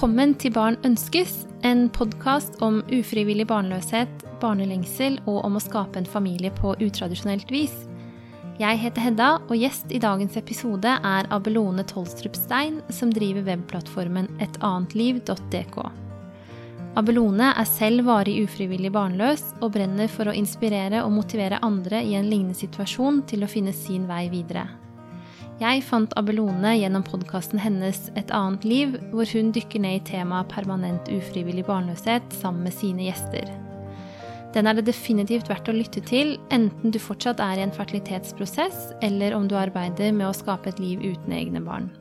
Velkommen til Barn ønskes, en podkast om ufrivillig barnløshet, barnelengsel og om å skape en familie på utradisjonelt vis. Jeg heter Hedda, og gjest i dagens episode er Abelone Tolstrup Stein, som driver webplattformen etannetliv.dk. Abelone er selv varig ufrivillig barnløs og brenner for å inspirere og motivere andre i en lignende situasjon til å finne sin vei videre. Jeg fant Abelone gjennom podkasten hennes Et annet liv, hvor hun dykker ned i temaet permanent ufrivillig barnløshet sammen med sine gjester. Den er det definitivt verdt å lytte til, enten du fortsatt er i en fertilitetsprosess, eller om du arbeider med å skape et liv uten egne barn.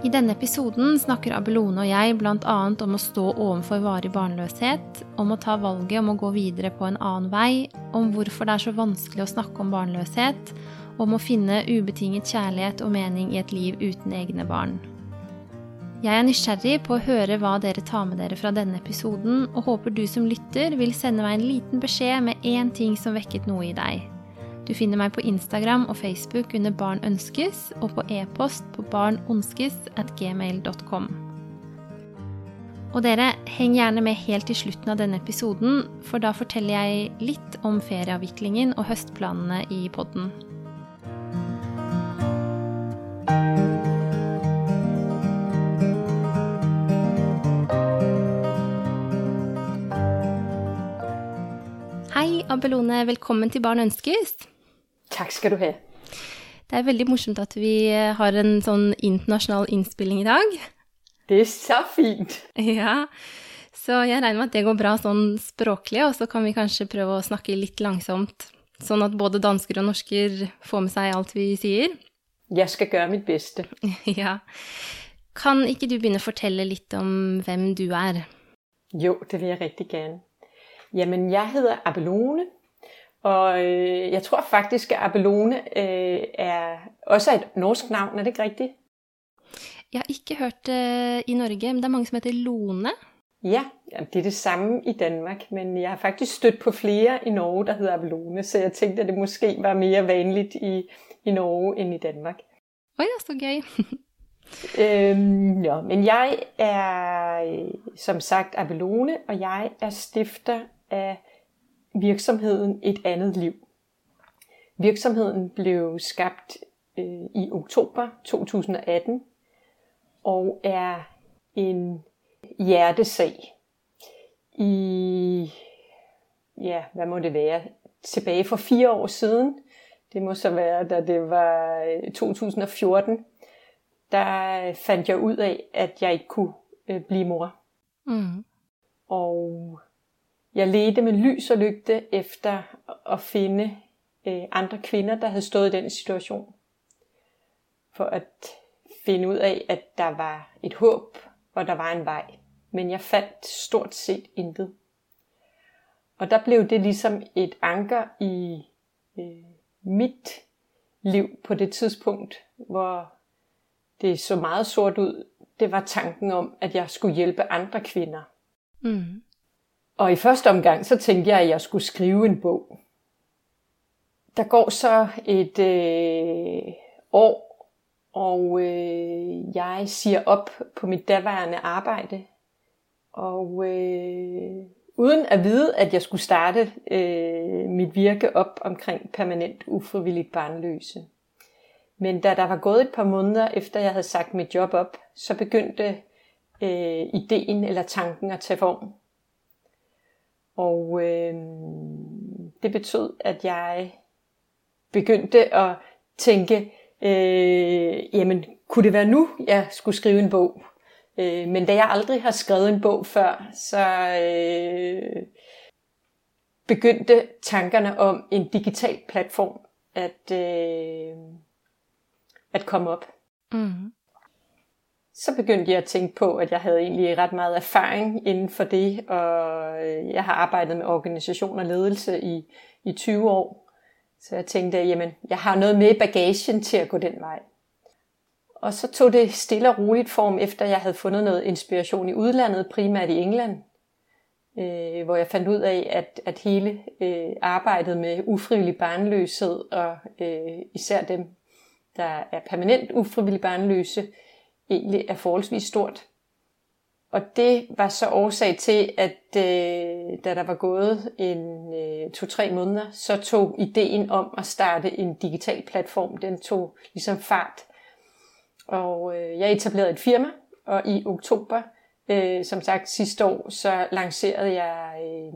I denne episoden snakker Abelone og jeg bl.a. om å stå overfor varig barnløshet, om å ta valget om å gå videre på en annen vei, om hvorfor det er så vanskelig å snakke om barnløshet, om å finne ubetinget kjærlighet og mening i et liv uten egne barn. Jeg er nysgjerrig på å høre hva dere tar med dere fra denne episoden, og håper du som lytter vil sende meg en liten beskjed med én ting som vekket noe i deg. Du finner meg på Instagram og Facebook under Barn ønskes, og på e-post på barnonskes at gmail.com. Og dere, heng gjerne med helt til slutten av denne episoden, for da forteller jeg litt om ferieavviklingen og høstplanene i podden. Hei, Abelone. Velkommen til Barn ønskes. Takk skal du ha. Det er veldig morsomt at vi har en sånn internasjonal innspilling i dag. Det er så fint. Ja, så jeg regner med at det går bra sånn språklig, og så kan vi kanskje prøve å snakke litt langsomt, sånn at både dansker og norsker får med seg alt vi sier. Jeg skal gjøre mitt beste. Ja. Kan ikke du begynne å fortelle litt om hvem du er? Jo, det vil jeg rigtig gerne. Jamen, jeg hedder Abelone, og øh, jeg tror faktisk, at Abelone øh, er også et norsk navn, er det ikke rigtigt? Jeg har ikke hørt det i Norge, men det er mange som heter Lone. Ja, jamen, det er det samme i Danmark, men jeg har faktisk stødt på flere i Norge, der hedder Abelone, så jeg tænkte, at det måske var mere vanligt i, i Norge end i Danmark. Oi, det er så gøy. Øhm, ja, men jeg er som sagt Abelone, og jeg er stifter af virksomheden Et andet liv. Virksomheden blev skabt øh, i oktober 2018 og er en hjertesag i, ja, hvad må det være, tilbage for fire år siden. Det må så være, da det var 2014. Der fandt jeg ud af, at jeg ikke kunne øh, blive mor. Mm. Og jeg ledte med lys og lygte efter at finde øh, andre kvinder, der havde stået i den situation. For at finde ud af, at der var et håb, og der var en vej. Men jeg fandt stort set intet. Og der blev det ligesom et anker i øh, mit liv på det tidspunkt, hvor det så meget sort ud. Det var tanken om, at jeg skulle hjælpe andre kvinder. Mm. Og i første omgang, så tænkte jeg, at jeg skulle skrive en bog. Der går så et øh, år, og øh, jeg siger op på mit daværende arbejde. Og øh, uden at vide, at jeg skulle starte øh, mit virke op omkring permanent ufrivilligt barnløse. Men da der var gået et par måneder efter jeg havde sagt mit job op, så begyndte øh, ideen eller tanken at tage form. Og øh, det betød, at jeg begyndte at tænke, øh, jamen kunne det være nu, jeg skulle skrive en bog? Øh, men da jeg aldrig har skrevet en bog før, så øh, begyndte tankerne om en digital platform at, øh, at komme op. Mm. Så begyndte jeg at tænke på, at jeg havde egentlig ret meget erfaring inden for det, og øh, jeg har arbejdet med organisation og ledelse i, i 20 år. Så jeg tænkte, jamen, jeg har noget med bagagen til at gå den vej. Og så tog det stille og roligt form, efter jeg havde fundet noget inspiration i udlandet, primært i England, øh, hvor jeg fandt ud af, at, at hele øh, arbejdet med ufrivillig barnløshed, og øh, især dem, der er permanent ufrivillig barnløse, egentlig er forholdsvis stort. og det var så årsag til, at øh, da der var gået en øh, to-tre måneder, så tog ideen om at starte en digital platform, den tog ligesom fart. Og øh, jeg etablerede et firma, og i oktober, øh, som sagt sidste år, så lancerede jeg øh,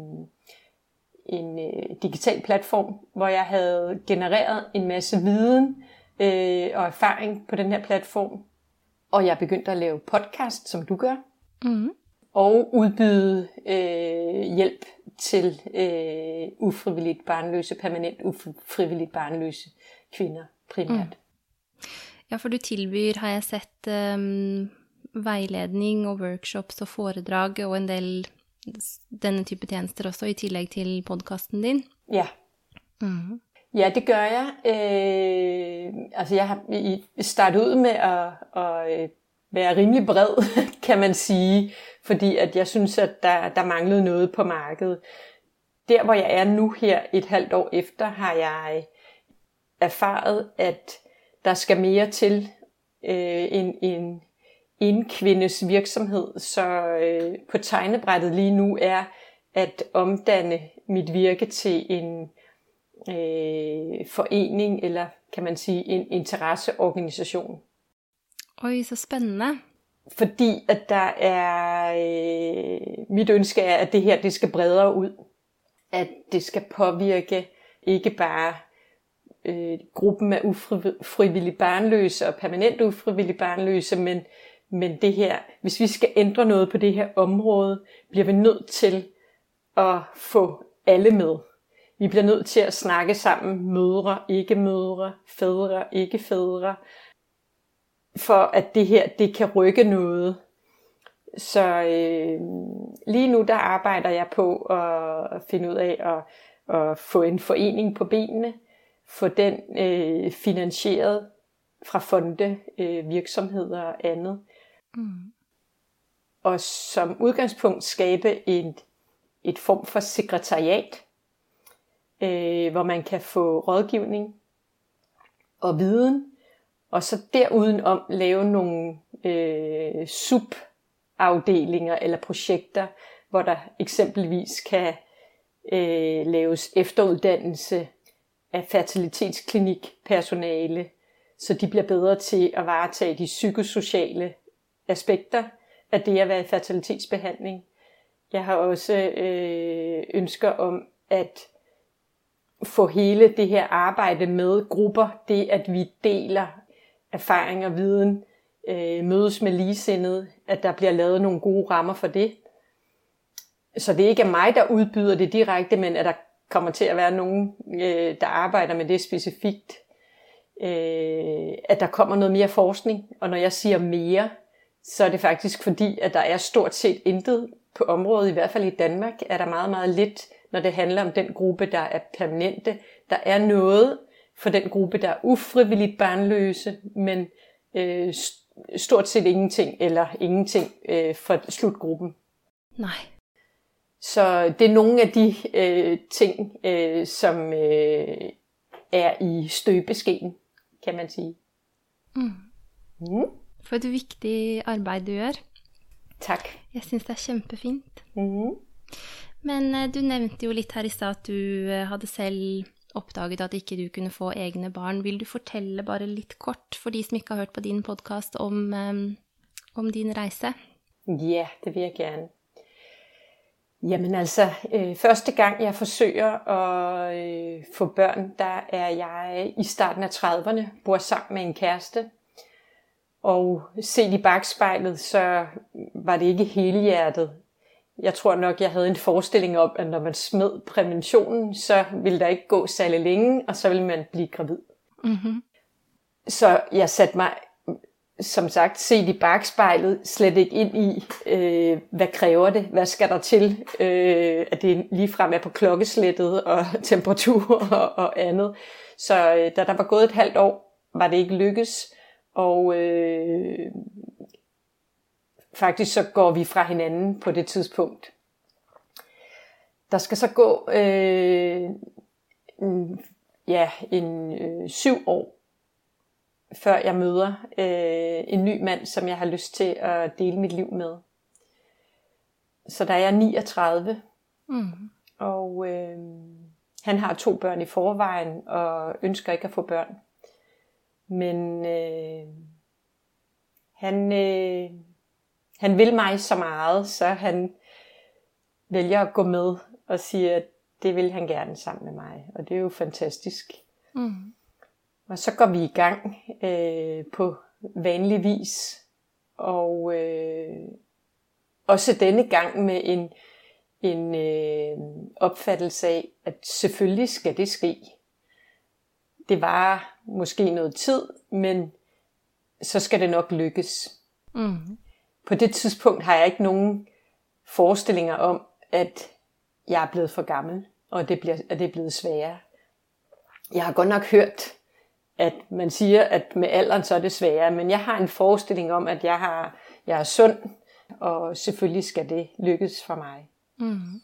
en øh, digital platform, hvor jeg havde genereret en masse viden øh, og erfaring på den her platform. Og jeg begyndte at lave podcast, som du gør mm. og udbyde øh, hjælp til øh, ufrivilligt barnløse, permanent ufrivilligt barnløse kvinder primært. Mm. Ja, for du tilbyr, har jeg sett, um, veiledning og workshops og foredrag og en del denne type tjenester også, i tillegg til podkasten din? Ja. Mm. Ja, det gør jeg. Øh, altså jeg har startet ud med at, at øh, være rimelig bred, kan man sige, fordi at jeg synes, at der, der manglede noget på markedet. Der, hvor jeg er nu her et halvt år efter, har jeg erfaret, at der skal mere til øh, en, en, en kvindes virksomhed. Så øh, på tegnebrættet lige nu er at omdanne mit virke til en øh, forening, eller kan man sige en interesseorganisation. Oj, så spændende. Fordi at der er, øh, mit ønske er, at det her det skal bredere ud. At det skal påvirke ikke bare øh, gruppen af ufrivillige barnløse og permanent ufrivillige barnløse, men, men det her, hvis vi skal ændre noget på det her område, bliver vi nødt til at få alle med. Vi bliver nødt til at snakke sammen, mødre, ikke mødre, fædre, ikke fædre, for at det her det kan rykke noget. Så øh, lige nu der arbejder jeg på at finde ud af at, at få en forening på benene, få den øh, finansieret fra fonde, øh, virksomheder og andet. Mm. Og som udgangspunkt skabe et, et form for sekretariat, øh, hvor man kan få rådgivning og viden, og så derudenom lave nogle øh, subafdelinger eller projekter, hvor der eksempelvis kan øh, laves efteruddannelse af fertilitetsklinikpersonale, så de bliver bedre til at varetage de psykosociale aspekter af det at være i fertilitetsbehandling. Jeg har også øh, ønsker om at få hele det her arbejde med grupper, det at vi deler erfaring og viden, øh, mødes med ligesindede, at der bliver lavet nogle gode rammer for det. Så det er ikke mig, der udbyder det direkte, men at der kommer til at være nogen, øh, der arbejder med det specifikt. Øh, at der kommer noget mere forskning, og når jeg siger mere, så er det faktisk fordi, at der er stort set intet på området, i hvert fald i Danmark, er der meget, meget lidt, når det handler om den gruppe, der er permanente. Der er noget, for den gruppe, der er ufrivilligt barnløse, men øh, stort set ingenting, eller ingenting øh, for slutgruppen. Nej. Så det er nogle af de øh, ting, øh, som øh, er i støbeskeen, kan man sige. Mm. Mm. For et vigtigt arbejde, du gør. Tak. Jeg synes, det er kjempefint. Mm. Men øh, du nævnte jo lidt her i stad, at du øh, havde selv oppdaget at ikke du kunne få egne barn. Vil du fortelle bare litt kort for de som ikke har hørt på din podkast, om, um, om din reise? Ja, det vil jeg gerne. Jamen altså, øh, første gang jeg forsøger at øh, få børn, der er jeg i starten af 30'erne, bor sammen med en kæreste. Og set i bagspejlet, så var det ikke hele hjertet, jeg tror nok, jeg havde en forestilling om, at når man smed præventionen, så ville der ikke gå særlig længe, og så ville man blive gravid. Mm-hmm. Så jeg satte mig, som sagt, set i bagspejlet, slet ikke ind i, øh, hvad kræver det, hvad skal der til, øh, at det ligefrem er på klokkeslættet og temperatur og, og andet. Så øh, da der var gået et halvt år, var det ikke lykkes, og øh, Faktisk så går vi fra hinanden på det tidspunkt. Der skal så gå øh, mm, ja, en øh, syv år, før jeg møder øh, en ny mand, som jeg har lyst til at dele mit liv med. Så der er jeg 39, Mm. og øh, han har to børn i forvejen, og ønsker ikke at få børn. Men øh, han, øh, han vil mig så meget, så han vælger at gå med og siger, at det vil han gerne sammen med mig. Og det er jo fantastisk. Mm. Og så går vi i gang øh, på vanlig vis. Og øh, også denne gang med en, en øh, opfattelse af, at selvfølgelig skal det ske. Det var måske noget tid, men så skal det nok lykkes. Mm. På det tidspunkt har jeg ikke nogen forestillinger om, at jeg er blevet for gammel, og det bliver, at det er blevet sværere. Jeg har godt nok hørt, at man siger, at med alderen så er det sværere, men jeg har en forestilling om, at jeg, har, jeg er sund, og selvfølgelig skal det lykkes for mig. Mm.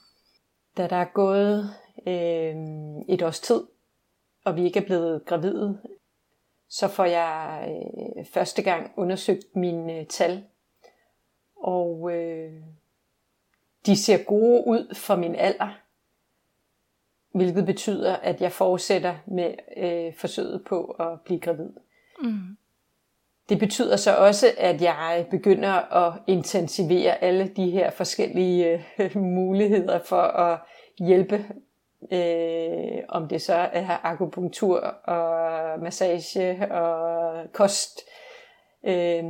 Da der er gået øh, et års tid, og vi ikke er blevet gravide, så får jeg øh, første gang undersøgt mine øh, tal. Og øh, de ser gode ud for min alder, hvilket betyder, at jeg fortsætter med øh, forsøget på at blive gravid. Mm. Det betyder så også, at jeg begynder at intensivere alle de her forskellige øh, muligheder for at hjælpe, øh, om det så er akupunktur og massage og kost. Øh,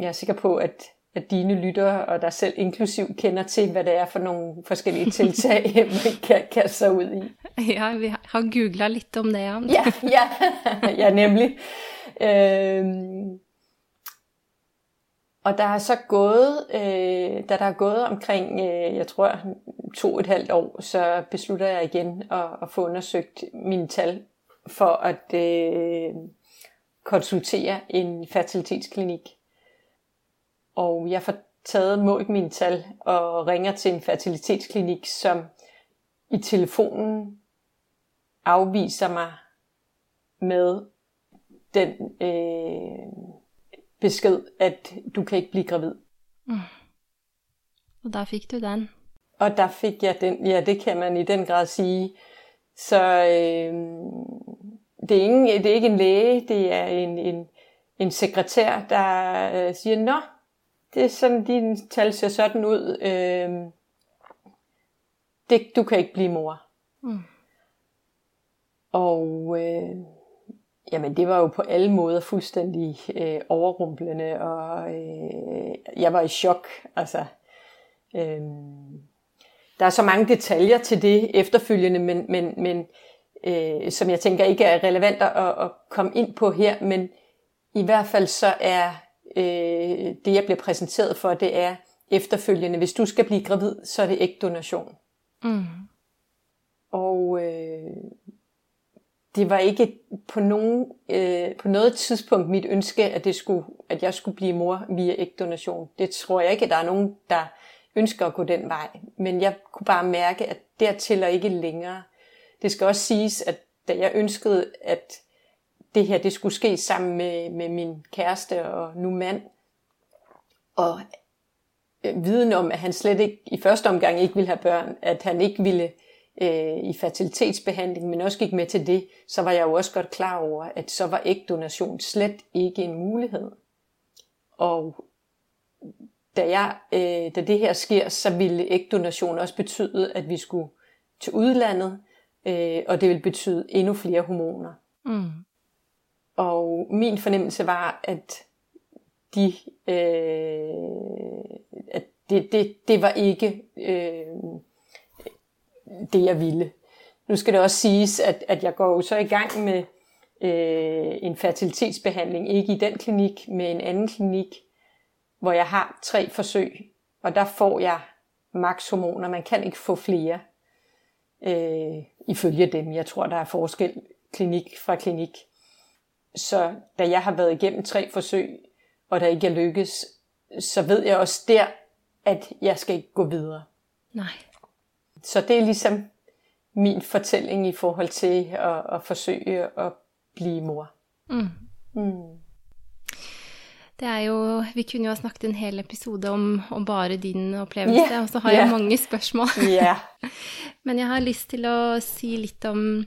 jeg er sikker på, at, at dine lyttere og dig selv inklusiv kender til, hvad det er for nogle forskellige tiltag, man kan kaste sig ud i. Ja, vi har googlet lidt om det. Ja, Ja, ja, ja nemlig. Øhm, og der er så gået, øh, da der er gået omkring, øh, jeg tror, to og et halvt år, så beslutter jeg igen at, at få undersøgt mine tal for at øh, konsultere en fertilitetsklinik. Og jeg får taget målt mine tal og ringer til en fertilitetsklinik, som i telefonen afviser mig med den øh, besked, at du kan ikke blive gravid. Og der fik du den. Og der fik jeg den, ja det kan man i den grad sige. Så øh, det, er ingen, det er ikke en læge, det er en, en, en sekretær, der øh, siger, Nå, det er sådan, dine tal ser sådan ud. Øh, det, du kan ikke blive mor. Mm. Og øh, jamen, det var jo på alle måder fuldstændig øh, overrumplende, og øh, jeg var i chok. Altså, øh, der er så mange detaljer til det efterfølgende, men, men, men øh, som jeg tænker ikke er relevant at, at komme ind på her, men i hvert fald så er øh, det, jeg bliver præsenteret for, det er efterfølgende, hvis du skal blive gravid, så er det ægdonation. Mm. Og øh, det var ikke på, nogen, øh, på noget tidspunkt mit ønske, at, det skulle, at jeg skulle blive mor via ægdonation. Det tror jeg ikke, at der er nogen, der ønsker at gå den vej. Men jeg kunne bare mærke, at dertil er ikke længere. Det skal også siges, at da jeg ønskede, at det her det skulle ske sammen med, med min kæreste og nu mand, og øh, viden om, at han slet ikke i første omgang ikke ville have børn, at han ikke ville øh, i fertilitetsbehandling, men også gik med til det, så var jeg jo også godt klar over, at så var ægdonation slet ikke en mulighed. Og da, jeg, øh, da det her sker, så ville ægdonation også betyde, at vi skulle til udlandet, øh, og det ville betyde endnu flere hormoner. Mm. Og min fornemmelse var, at de, øh, at det, det, det var ikke øh, det, jeg ville. Nu skal det også siges, at, at jeg går jo så i gang med øh, en fertilitetsbehandling, ikke i den klinik, men en anden klinik, hvor jeg har tre forsøg, og der får jeg makshormoner. Man kan ikke få flere, øh, ifølge dem. Jeg tror, der er forskel klinik fra klinik. Så da jeg har været igennem tre forsøg, og der ikke er lykkes, så ved jeg også der, at jeg skal ikke gå videre. Nej. Så det er ligesom min fortælling i forhold til at, at forsøge at blive mor. Mm. Mm. Det er jo Vi kunne jo ha snakket en hel episode om, om bare din opplevelse, yeah, og så har jeg yeah. mange spørsmål. Yeah. Men jeg har lyst til å si litt om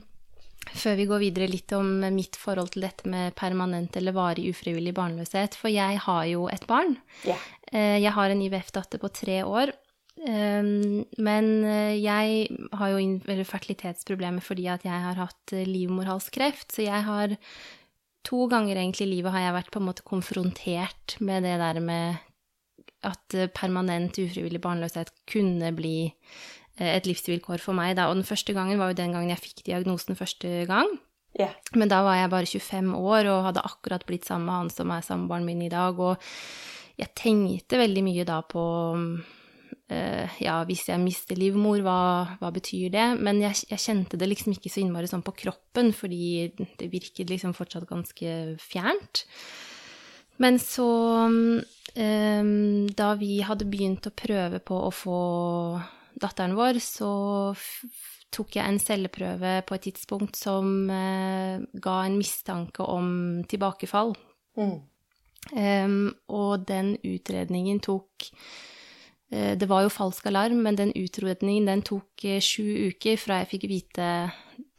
før vi går videre, litt om mitt forhold til dette med permanent eller varig ufrivillig barnløshet. For jeg har jo et barn. Yeah. Jeg har en IVF-datter på tre år. Ehm, men eh, jeg har jo fertilitetsproblemer fordi at jeg har hatt eh, livmorhalskreft. Så jeg har to ganger egentlig i livet har jeg vært på en måte konfrontert med det der med at eh, permanent ufrivillig barnløshet kunne bli et livsvilkår for meg. Da. Og den første gangen var jo den gangen jeg fikk diagnosen første gang. Yeah. Men da var jeg bare 25 år og hadde akkurat blitt sammen med han som er samboeren min i dag. Og jeg tenkte veldig mye da på uh, ja, hvis jeg mister livmor, hva, hva betyr det? Men jeg, jeg, kjente det liksom ikke så innmari sånn på kroppen, fordi det virket liksom fortsatt ganske fjernt. Men så um, Da vi hadde begynt å prøve på å få datteren vår, så tok jeg en celleprøve på et tidspunkt som uh, ga en mistanke om tilbakefall. Mm. Um, og den utredningen tok Eh, det var jo falsk alarm, men den utredningen den tok eh, sju uker fra jeg fikk vite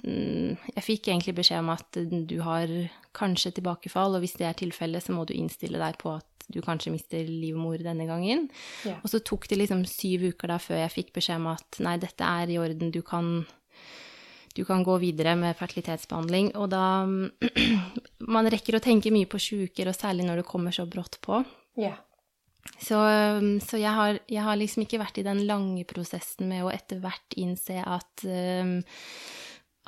mm, Jeg fikk egentlig beskjed om at du har kanskje tilbakefall, og hvis det er tilfellet, så må du innstille deg på at du kanskje mister livmor denne gangen. Ja. Og så tok det liksom syv uker da før jeg fikk beskjed om at nei, dette er i orden, du kan, du kan gå videre med fertilitetsbehandling. Og da Man rekker å tenke mye på sju uker, og særlig når det kommer så brått på. Ja. Så, så jeg, har, jeg, har, liksom ikke vært i den lange prosessen med å etter hvert innse at, um,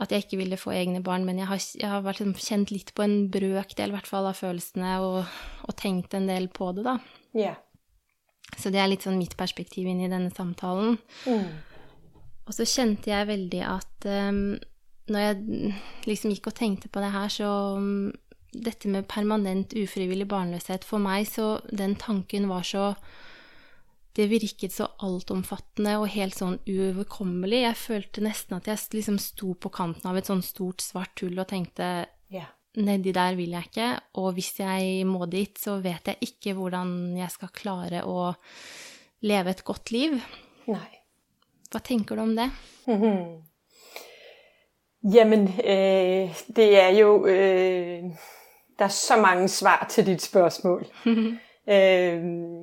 at jeg ikke ville få egne barn, men jeg har, jeg har liksom kjent litt på en brøkdel hvert fall av følelsene og, og, tenkt en del på det, da. Yeah. Så det er litt sånn mitt perspektiv inn i denne samtalen. Mm. Og så kjente jeg veldig at um, når jeg liksom gikk og tenkte på det her, så um, dette med permanent ufrivillig barnløshet For meg så Den tanken var så Det virket så altomfattende og helt sånn uoverkommelig. Jeg følte nesten at jeg liksom sto på kanten av et sånn stort, svart hull og tenkte yeah. Nedi der vil jeg ikke, og hvis jeg må dit, så vet jeg ikke hvordan jeg skal klare å leve et godt liv. Nei. Hva tenker du om det? Mm -hmm. Jamen, øh, det er jo øh der er så mange svar til dit spørgsmål. øhm,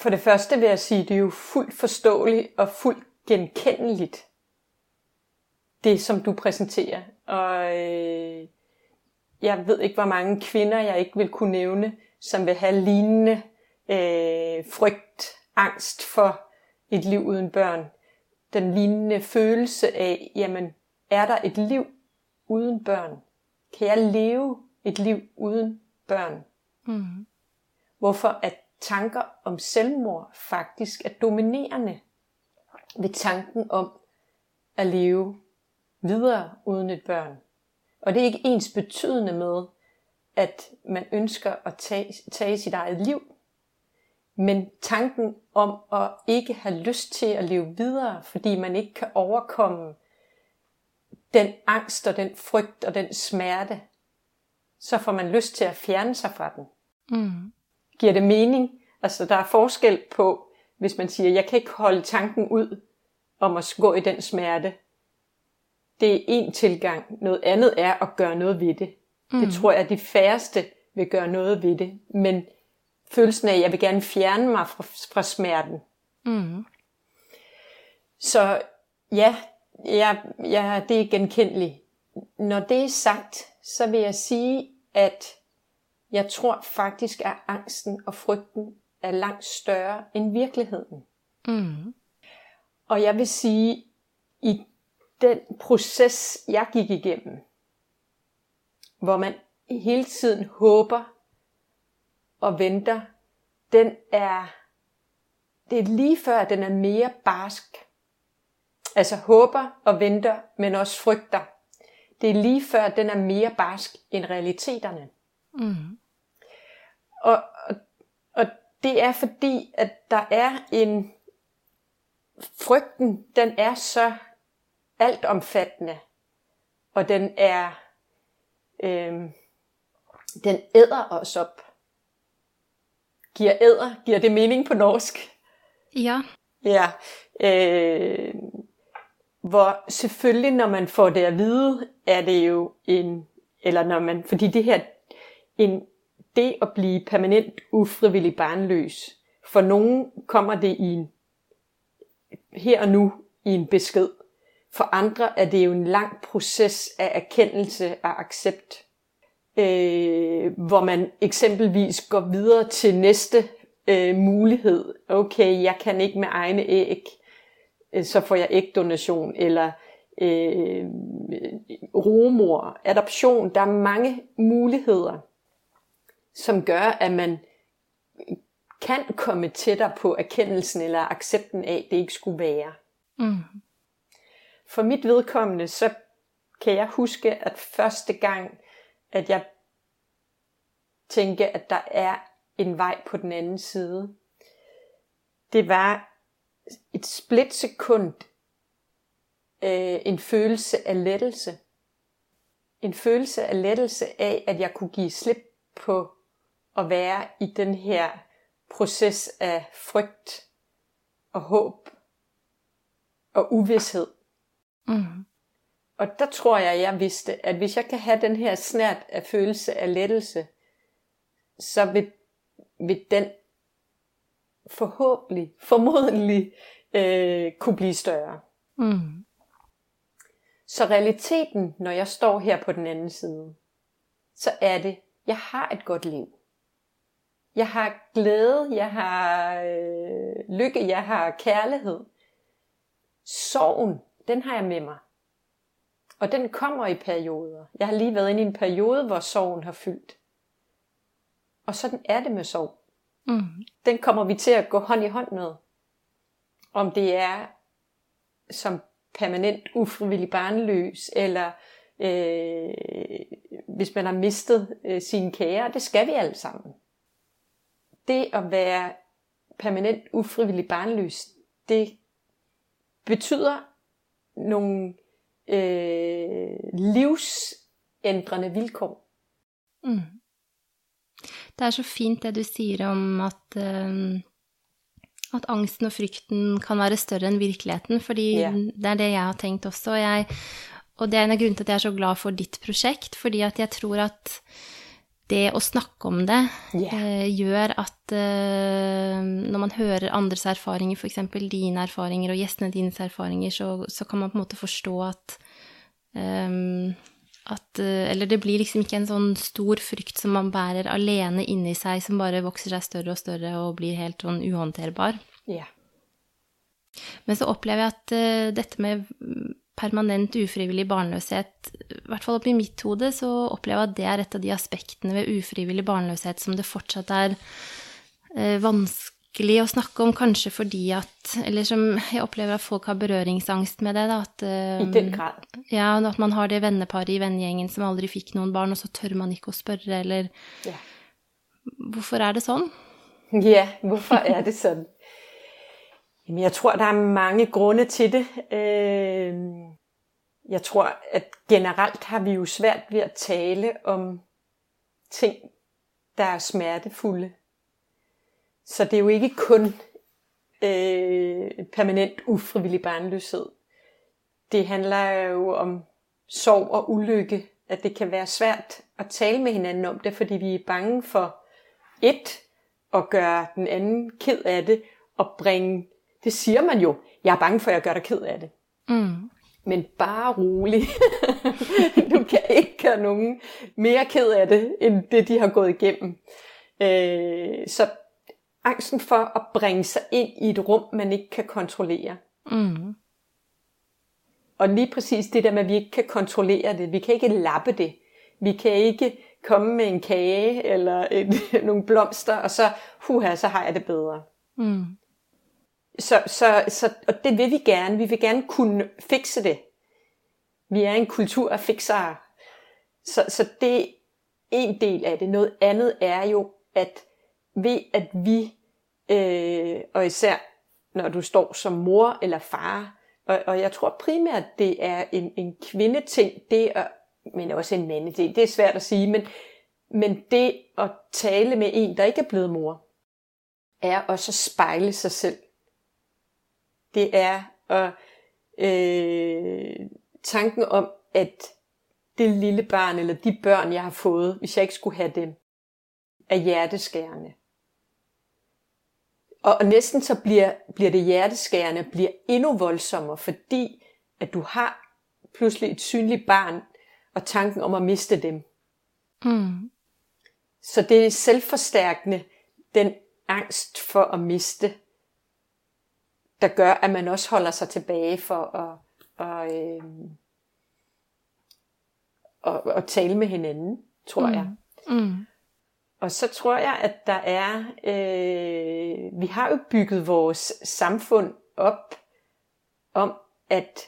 for det første vil jeg sige, det er jo fuldt forståeligt og fuldt genkendeligt, det som du præsenterer. Og øh, jeg ved ikke, hvor mange kvinder jeg ikke vil kunne nævne, som vil have lignende øh, frygt, angst for et liv uden børn. Den lignende følelse af, jamen, er der et liv uden børn? Kan jeg leve et liv uden børn. Mm. Hvorfor at tanker om selvmord faktisk er dominerende ved tanken om at leve videre uden et børn. Og det er ikke ens betydende med, at man ønsker at tage, tage sit eget liv, men tanken om at ikke have lyst til at leve videre, fordi man ikke kan overkomme den angst og den frygt og den smerte, så får man lyst til at fjerne sig fra den. Mm. Giver det mening? Altså der er forskel på, hvis man siger, jeg kan ikke holde tanken ud om at gå i den smerte. Det er en tilgang. Noget andet er at gøre noget ved det. Mm. Det tror jeg, at de færreste vil gøre noget ved det. Men følelsen af, at jeg vil gerne fjerne mig fra, fra smerten. Mm. Så ja, ja, ja, det er genkendeligt. Når det er sagt, så vil jeg sige, at jeg tror faktisk, at angsten og frygten er langt større end virkeligheden. Mm. Og jeg vil sige, i den proces, jeg gik igennem, hvor man hele tiden håber og venter, den er, det er lige før, at den er mere barsk. Altså håber og venter, men også frygter det er lige før, at den er mere barsk end realiteterne. Mm. Og, og, og det er fordi, at der er en frygten, den er så altomfattende, og den er, øh, den æder os op. Giver æder, giver det mening på norsk? Ja. Ja. Øh, hvor selvfølgelig, når man får det at vide, er det jo en, eller når man, fordi det her, en, det at blive permanent ufrivillig barnløs, for nogen kommer det i en, her og nu i en besked. For andre er det jo en lang proces af erkendelse og accept, øh, hvor man eksempelvis går videre til næste øh, mulighed. Okay, jeg kan ikke med egne æg, øh, så får jeg ægdonation, eller øh, rumor, adoption. Der er mange muligheder, som gør, at man kan komme tættere på erkendelsen eller accepten af, at det ikke skulle være. Mm. For mit vedkommende, så kan jeg huske, at første gang, at jeg tænkte, at der er en vej på den anden side, det var et splitsekund øh, en følelse af lettelse. En følelse af lettelse af, at jeg kunne give slip på at være i den her proces af frygt og håb og uvidshed. Mm. Og der tror jeg, jeg vidste, at hvis jeg kan have den her snært af følelse af lettelse, så vil, vil den forhåbentlig, formodentlig øh, kunne blive større. Mm. Så realiteten, når jeg står her på den anden side, så er det, jeg har et godt liv. Jeg har glæde, jeg har øh, lykke, jeg har kærlighed. Sorgen, den har jeg med mig. Og den kommer i perioder. Jeg har lige været inde i en periode, hvor sorgen har fyldt. Og sådan er det med sorg. Mm. Den kommer vi til at gå hånd i hånd med. Om det er som permanent ufrivillig barnløs, eller øh, hvis man har mistet øh, sine kære, det skal vi alle sammen. Det at være permanent ufrivillig barnløs, det betyder nogle øh, livsændrende vilkår. Mm. Det er så fint det du sier om at, uh, at angsten og frykten kan være større enn virkeligheten, fordi yeah. det er det jeg har tenkt også. Og, jeg, og det er en av grunnene til at jeg er så glad for ditt prosjekt, fordi at jeg tror at det å snakke om det yeah. gjør at uh, når man hører andres erfaringer, f.eks. dine erfaringer og gjestene dines erfaringer, så, så, kan man på en måte forstå at um, at uh, Eller det blir liksom ikke en sånn stor frykt som man bærer alene inni seg, som bare vokser seg større og større og blir helt sånn uhåndterbar. Yeah. Men så opplever jeg at dette med permanent ufrivillig barnløshet, i hvert fall oppi mitt hode, så opplever jeg at det er et av de aspektene ved ufrivillig barnløshet som det fortsatt er eh, vanskelig å snakke om, kanskje fordi at Eller som jeg opplever at folk har berøringsangst med det. Da, at, eh, I den grad. Ja, at man har det venneparet i vennegjengen som aldri fikk noen barn, og så tør man ikke å spørre, eller yeah. Hvorfor er det sånn? Ja, hvorfor er det sånn? Jamen, jeg tror, der er mange grunde til det. Øh, jeg tror, at generelt har vi jo svært ved at tale om ting, der er smertefulde. Så det er jo ikke kun øh, permanent ufrivillig barnløshed. Det handler jo om sorg og ulykke, at det kan være svært at tale med hinanden om det, fordi vi er bange for et, at gøre den anden ked af det, og bringe det siger man jo. Jeg er bange for, at jeg gør dig ked af det. Mm. Men bare rolig. du kan ikke gøre nogen mere ked af det, end det de har gået igennem. Øh, så angsten for at bringe sig ind i et rum, man ikke kan kontrollere. Mm. Og lige præcis det der med, at vi ikke kan kontrollere det. Vi kan ikke lappe det. Vi kan ikke komme med en kage eller et, nogle blomster, og så, huha, så har jeg det bedre. Mm. Så, så, så, og det vil vi gerne. Vi vil gerne kunne fikse det. Vi er en kultur af fixere. Så, så det er en del af det. Noget andet er jo, at ved at vi, øh, og især når du står som mor eller far, og, og jeg tror primært, det er en, en kvindeting, det er, men også en mandeting, det er svært at sige, men, men det at tale med en, der ikke er blevet mor, er også at spejle sig selv. Det er at, øh, tanken om, at det lille barn, eller de børn, jeg har fået, hvis jeg ikke skulle have dem, er hjerteskærende. Og, og næsten så bliver, bliver det hjerteskærende, bliver endnu voldsommere, fordi at du har pludselig et synligt barn, og tanken om at miste dem. Mm. Så det er selvforstærkende, den angst for at miste, der gør, at man også holder sig tilbage for at, at, øh, at, at tale med hinanden, tror mm. jeg. Mm. Og så tror jeg, at der er, øh, vi har jo bygget vores samfund op om, at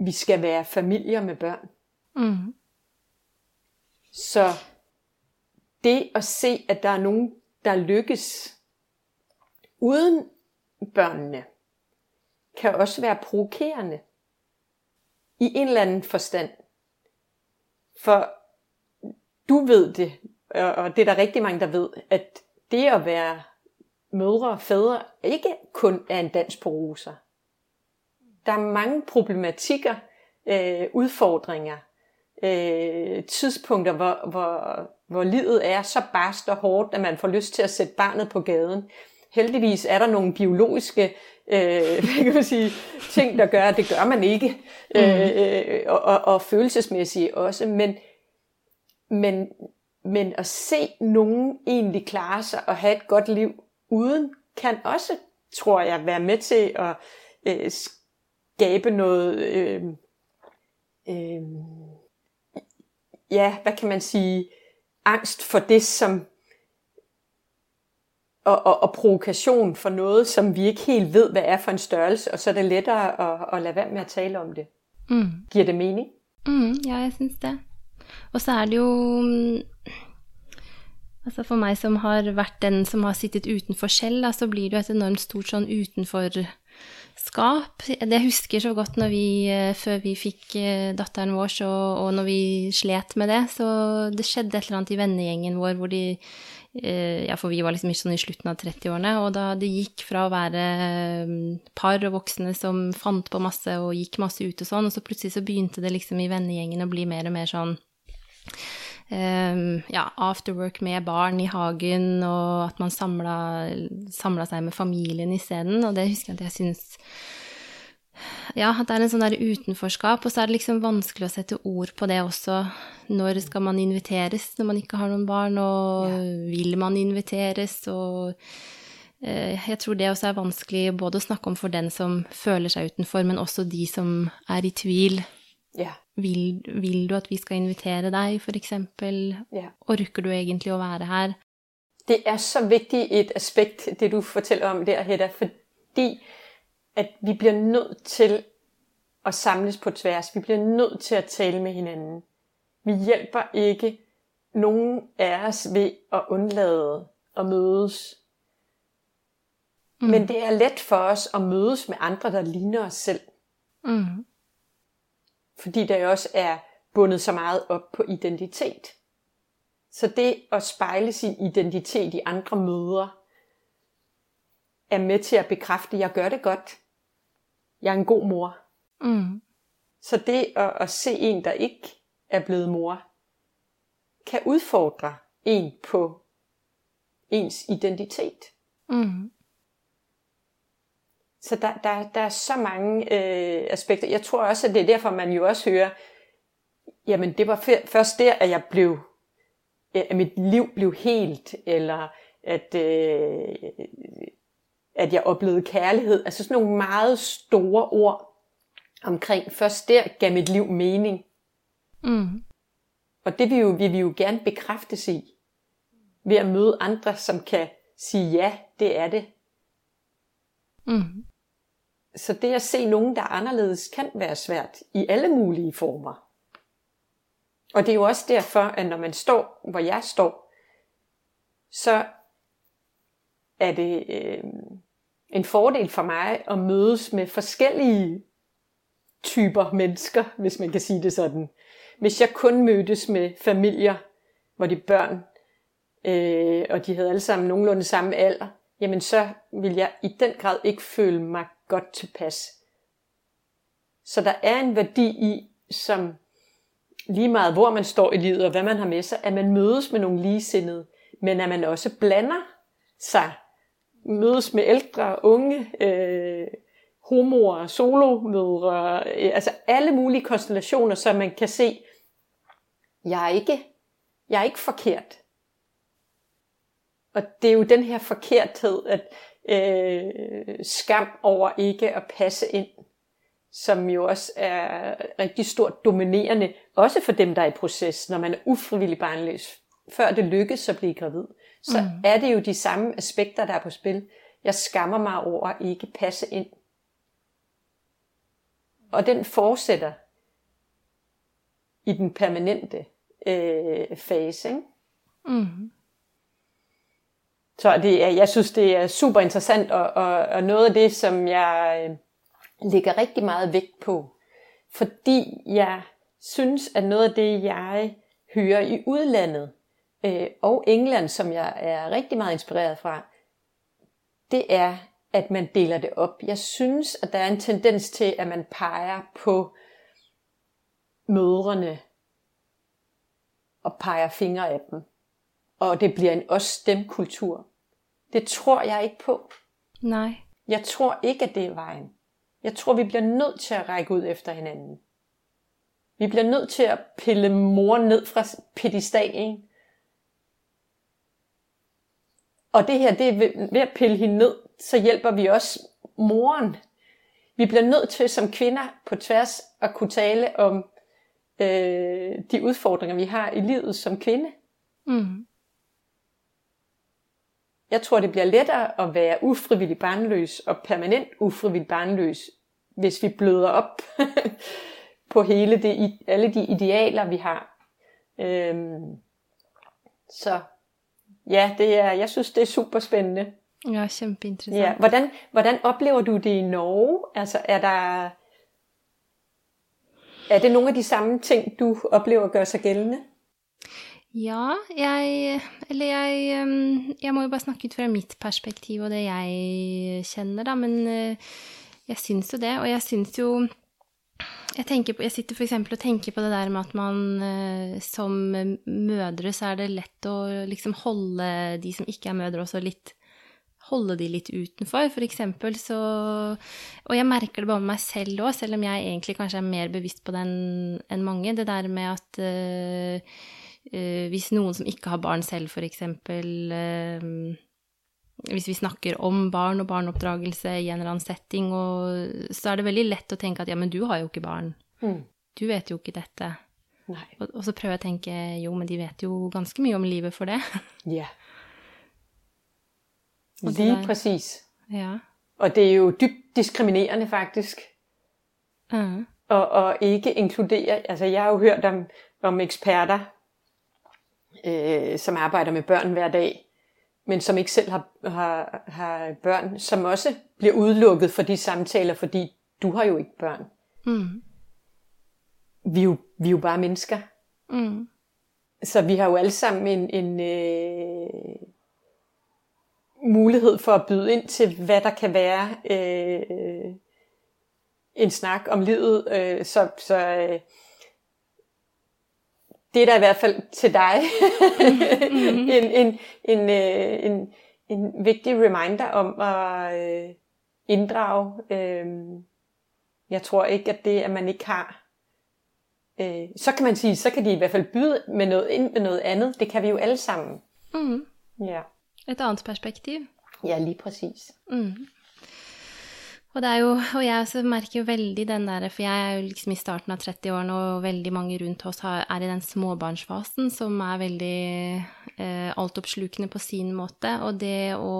vi skal være familier med børn. Mm. Så det at se, at der er nogen, der lykkes uden børnene, kan også være provokerende. I en eller anden forstand. For du ved det, og det er der rigtig mange, der ved, at det at være mødre og fædre ikke kun er en dans på roser. Der er mange problematikker, øh, udfordringer, øh, tidspunkter, hvor, hvor, hvor livet er så barst og hårdt, at man får lyst til at sætte barnet på gaden. Heldigvis er der nogle biologiske øh, kan man sige, ting, der gør, at det gør man ikke, mm. øh, og, og, og følelsesmæssigt også, men, men, men at se nogen egentlig klare sig og have et godt liv uden, kan også, tror jeg, være med til at øh, skabe noget, øh, øh, ja, hvad kan man sige, angst for det, som og, og, og provokation for noget, som vi ikke helt ved, hvad er for en størrelse, og så er det lettere at, at lade være med at tale om det. Mm. Giver det mening? Mm, ja, jeg synes det. Og så er det jo Altså for meg som har vært den som har sittet utenfor selv, da, så blir det jo et enormt stort sånn utenforskap. Det husker så godt når vi, eh, før vi fikk eh, datteren vår, så, og når vi slet med det. Så det skjedde et eller annet i vennegjengen vår hvor de Eh, ja, for vi var liksom ikke sånn i slutten av 30-årene, og da det gikk fra å være mm, par og voksne som fant på masse og gikk masse ut og sånn, og så plutselig så begynte det liksom i vennegjengen å bli mer og mer sånn um, ja, afterwork med barn i hagen, og at man samla, samla seg med familien isteden. Og det husker jeg at jeg syns Ja, at det er en sånn der utenforskap. Og så er det liksom vanskelig å sette ord på det også. Når skal man inviteres når man ikke har noen barn, og ja. vil man inviteres, og eh, jeg tror det også er vanskelig både å snakke om for den som føler seg utenfor, men også de som er i tvil. Ja. Vil, vil, du at vi skal invitere deg, f.eks.? Ja. Orker du egentlig å være her? Det er så vigtigt et aspekt, det du fortæller om der, Hedda, fordi at vi bliver nødt til at samles på tværs. Vi bliver nødt til at tale med hinanden. Vi hjælper ikke nogen af os ved at undlade at mødes. Mm. Men det er let for os at mødes med andre, der ligner os selv. Mm fordi der også er bundet så meget op på identitet. Så det at spejle sin identitet i andre møder, er med til at bekræfte, at jeg gør det godt. Jeg er en god mor. Mm. Så det at, at se en, der ikke er blevet mor, kan udfordre en på ens identitet. Mm. Så der, der, der er så mange øh, aspekter. Jeg tror også, at det er derfor, man jo også hører, jamen det var først der, at jeg blev, at mit liv blev helt, eller at, øh, at jeg oplevede kærlighed. Altså sådan nogle meget store ord omkring, først der gav mit liv mening. Mm. Og det vil, jo, vil vi jo gerne bekræftes i, ved at møde andre, som kan sige, ja, det er det. Mm. Så det at se nogen, der er anderledes, kan være svært i alle mulige former. Og det er jo også derfor, at når man står, hvor jeg står, så er det øh, en fordel for mig at mødes med forskellige typer mennesker, hvis man kan sige det sådan. Hvis jeg kun mødtes med familier, hvor de børn, øh, og de havde alle sammen nogenlunde samme alder, jamen så vil jeg i den grad ikke føle mig godt tilpas. Så der er en værdi i, som lige meget hvor man står i livet og hvad man har med sig, at man mødes med nogle ligesindede, men at man også blander sig, mødes med ældre, unge, øh, homoer, solomødre, øh, altså alle mulige konstellationer, så man kan se, jeg er ikke, jeg er ikke forkert. Og det er jo den her forkerthed, at øh, skam over ikke at passe ind, som jo også er rigtig stort dominerende, også for dem, der er i proces, når man er ufrivillig barnløs. Før det lykkes at blive gravid, så mm. er det jo de samme aspekter, der er på spil. Jeg skammer mig over at ikke passe ind. Og den fortsætter i den permanente øh, fase. Ikke? Mm. Så det er, jeg synes, det er super interessant, og, og, og noget af det, som jeg øh, lægger rigtig meget vægt på, fordi jeg synes, at noget af det, jeg hører i udlandet, øh, og England, som jeg er rigtig meget inspireret fra, det er, at man deler det op. Jeg synes, at der er en tendens til, at man peger på mødrene og peger fingre af dem. Og det bliver en os-dem-kultur. Det tror jeg ikke på. Nej. Jeg tror ikke, at det er vejen. Jeg tror, vi bliver nødt til at række ud efter hinanden. Vi bliver nødt til at pille mor ned fra pedestalen. Og det her, det er ved at pille hende ned, så hjælper vi også moren. Vi bliver nødt til som kvinder på tværs at kunne tale om øh, de udfordringer, vi har i livet som kvinde. Mm. Jeg tror, det bliver lettere at være ufrivillig barnløs og permanent ufrivillig barnløs, hvis vi bløder op på hele det, alle de idealer, vi har. Øhm, så ja, det er, jeg synes, det er super spændende. Ja, kæmpeinteressant. Ja. Hvordan, hvordan oplever du det i Norge? Altså, er der... Er det nogle af de samme ting, du oplever gør sig gældende? Ja, jeg Eller jeg Jeg må jo bare snakke ut fra mitt perspektiv og det jeg kjenner, da. Men øh, jeg syns jo det. Og jeg syns jo jeg, tenker på, jeg sitter f.eks. og tenker på det der med at man eh, som mødre så er det lett å liksom holde de som ikke er mødre, også litt holde de litt utenfor, f.eks. Så Og jeg merker det bare med meg selv òg, selv om jeg egentlig kanskje er mer bevisst på den enn mange. Det der med at uh, uh, hvis noen som ikke har barn selv, f.eks. uh, hvis vi snakker om barn og barneoppdragelse i en eller annen setting, og, så er det veldig lett å tenke at ja, men du har jo ikke barn. Mm. Du vet jo ikke dette. Og, og, så prøver jeg å tenke jo, men de vet jo ganske mye om livet for det. Ja. Lige præcis. Ja. Og det er jo dybt diskriminerende faktisk. Uh. Og, og ikke inkludere, altså jeg har jo hørt om, om eksperter, øh, som arbejder med børn hver dag, men som ikke selv har, har, har børn, som også bliver udelukket for de samtaler, fordi du har jo ikke børn. Mm. Vi, er jo, vi er jo bare mennesker. Mm. Så vi har jo alle sammen en, en øh, mulighed for at byde ind til, hvad der kan være øh, en snak om livet. Øh, så så øh, det er da i hvert fald til dig mm-hmm. en, en, en, øh, en, en vigtig reminder om at øh, inddrage. Øh, jeg tror ikke, at det, at man ikke har øh, så kan man sige, så kan de i hvert fald byde med noget ind med noget andet. Det kan vi jo alle sammen. Mm. Ja. Et annet perspektiv. Ja, lige præcis. Mm. Og, det er jo, og jeg også merker jo veldig den der, for jeg er jo liksom i starten av 30-årene, og veldig mange rundt oss har, er i den småbarnsfasen som er veldig eh, altoppslukende på sin måte. Og det å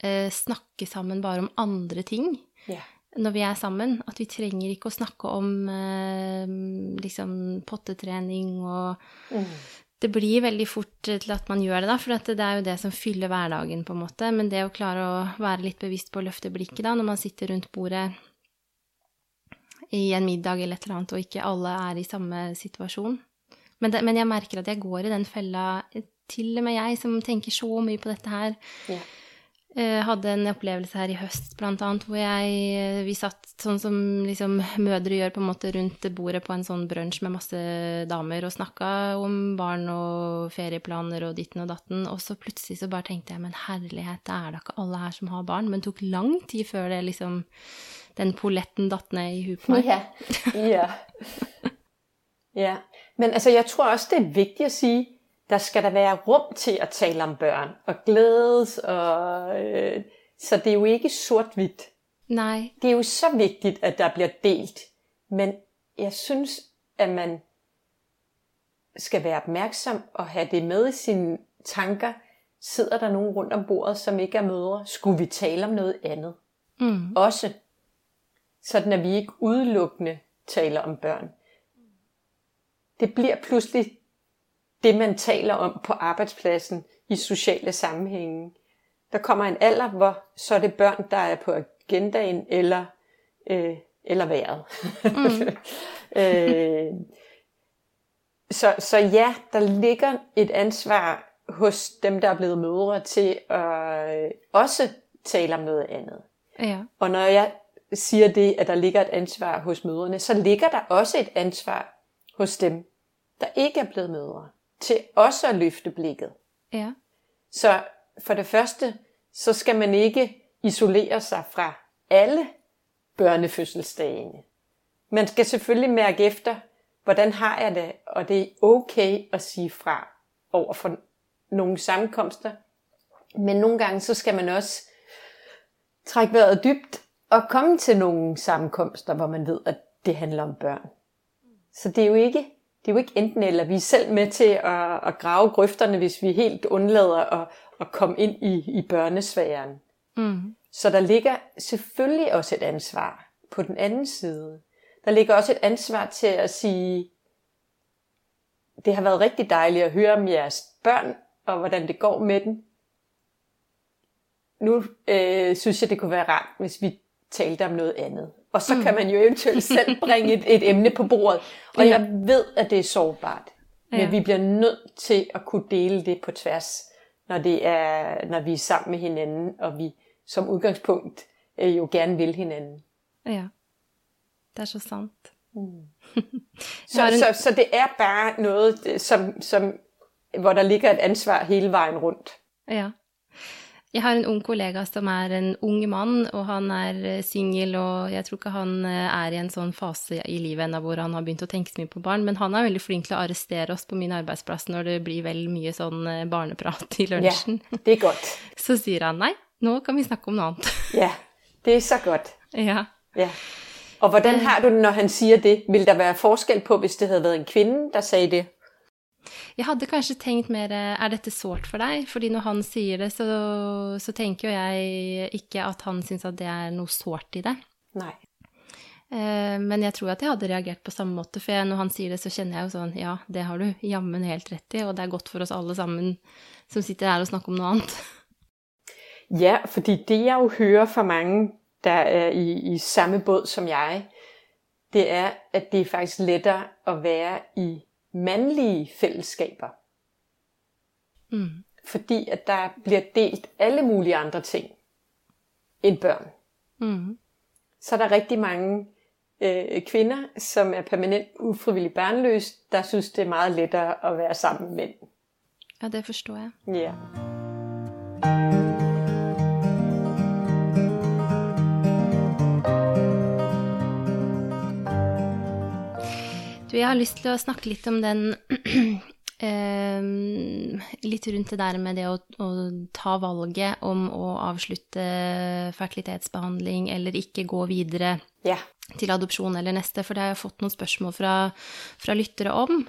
eh, snakke sammen bare om andre ting yeah. når vi er sammen, at vi trenger ikke å snakke om eh, liksom pottetrening og mm det blir veldig fort eh, til at man gjør det, da, for det er jo det som fyller hverdagen, på en måte. Men det å klare å være litt bevisst på å løfte blikket da, når man sitter rundt bordet i en middag eller et eller annet, og ikke alle er i samme situasjon. Men, det, men jeg merker at jeg går i den fella eh, til og med jeg som tenker så mye på dette her. Ja. Jeg hadde en opplevelse her i høst, blant annet, hvor jeg, eh, vi satt sånn som liksom mødre gjør på en måte rundt bordet på en sånn brunsj med masse damer og snakka om barn og ferieplaner og ditten og datten, og så plutselig så bare tenkte jeg men herlighet, det er da ikke alle her som har barn, men det tok lang tid før det liksom den poletten datt ned i huet på meg. Ja, ja. ja. Men altså, jeg tror også, det er vigtigt at sige, der skal der være rum til at tale om børn og glædes. Og, øh, så det er jo ikke sort-hvidt. Nej. Det er jo så vigtigt, at der bliver delt. Men jeg synes, at man skal være opmærksom og have det med i sine tanker. Sidder der nogen rundt om bordet, som ikke er mødre? Skulle vi tale om noget andet? Mm. Også. Sådan at vi ikke udelukkende taler om børn. Det bliver pludselig det, man taler om på arbejdspladsen i sociale sammenhænge. Der kommer en alder, hvor så er det børn, der er på agendaen, eller, øh, eller vejret. Mm. øh, så, så ja, der ligger et ansvar hos dem, der er blevet mødre, til at øh, også tale om noget andet. Ja. Og når jeg siger det, at der ligger et ansvar hos mødrene, så ligger der også et ansvar hos dem, der ikke er blevet mødre til også at løfte blikket. Ja. Så for det første, så skal man ikke isolere sig fra alle børnefødselsdagene. Man skal selvfølgelig mærke efter, hvordan har jeg det, og det er okay at sige fra over for nogle sammenkomster. Men nogle gange, så skal man også trække vejret dybt og komme til nogle sammenkomster, hvor man ved, at det handler om børn. Så det er jo ikke det er jo ikke enten eller. Vi er selv med til at, at grave grøfterne, hvis vi helt undlader at, at komme ind i, i børnesfæren. Mm. Så der ligger selvfølgelig også et ansvar på den anden side. Der ligger også et ansvar til at sige, det har været rigtig dejligt at høre om jeres børn, og hvordan det går med dem. Nu øh, synes jeg, det kunne være rart, hvis vi talte om noget andet. Og så mm. kan man jo eventuelt selv bringe et, et emne på bordet. Og ja. jeg ved, at det er sårbart. Men ja. vi bliver nødt til at kunne dele det på tværs, når, det er, når vi er sammen med hinanden, og vi som udgangspunkt øh, jo gerne vil hinanden. Ja, det er så sandt. Mm. så, en... så, så det er bare noget, som, som, hvor der ligger et ansvar hele vejen rundt. Ja. Jeg har en ung kollega som er en ung mann, og han er eh, singel, og jeg tror ikke han eh, er i en sånn fase i livet ennå hvor han har begynt å tenke så mye på barn, men han er veldig flink til å arrestere oss på min arbeidsplass når det blir vel mye sånn eh, barneprat i lunsjen. Ja, det er godt. Så sier han nei, nå kan vi snakke om noe annet. Ja, det er så godt. Ja. ja. Og hvordan har du det, når han sier det? Vil der være forskel på, hvis det hadde vært en kvinne, der sa det? Jeg hadde kanskje tenkt mer Er dette sårt for deg? Fordi når han sier det, så, så tenker jo jeg ikke at han syns at det er noe sårt i det. Nei. Eh, men jeg tror at jeg hadde reagert på samme måte, for når han sier det, så kjenner jeg jo sånn Ja, det har du jammen helt rett i, og det er godt for oss alle sammen som sitter her og snakker om noe annet. Ja, fordi det jeg jo hører fra mange der er i, i samme båd som jeg, det er at det er faktisk lettere å være i mandlige fællesskaber. Mm. Fordi at der bliver delt alle mulige andre ting end børn. Mm. Så er der rigtig mange øh, kvinder, som er permanent ufrivilligt barnløse, der synes, det er meget lettere at være sammen med mænd. Ja, det forstår jeg. Ja. Jeg har lyst til å snakke litt om den eh, Litt rundt det der med det å, å, ta valget om å avslutte fertilitetsbehandling eller ikke gå videre ja. til adopsjon eller neste, for det har jeg fått noen spørsmål fra, fra lyttere om.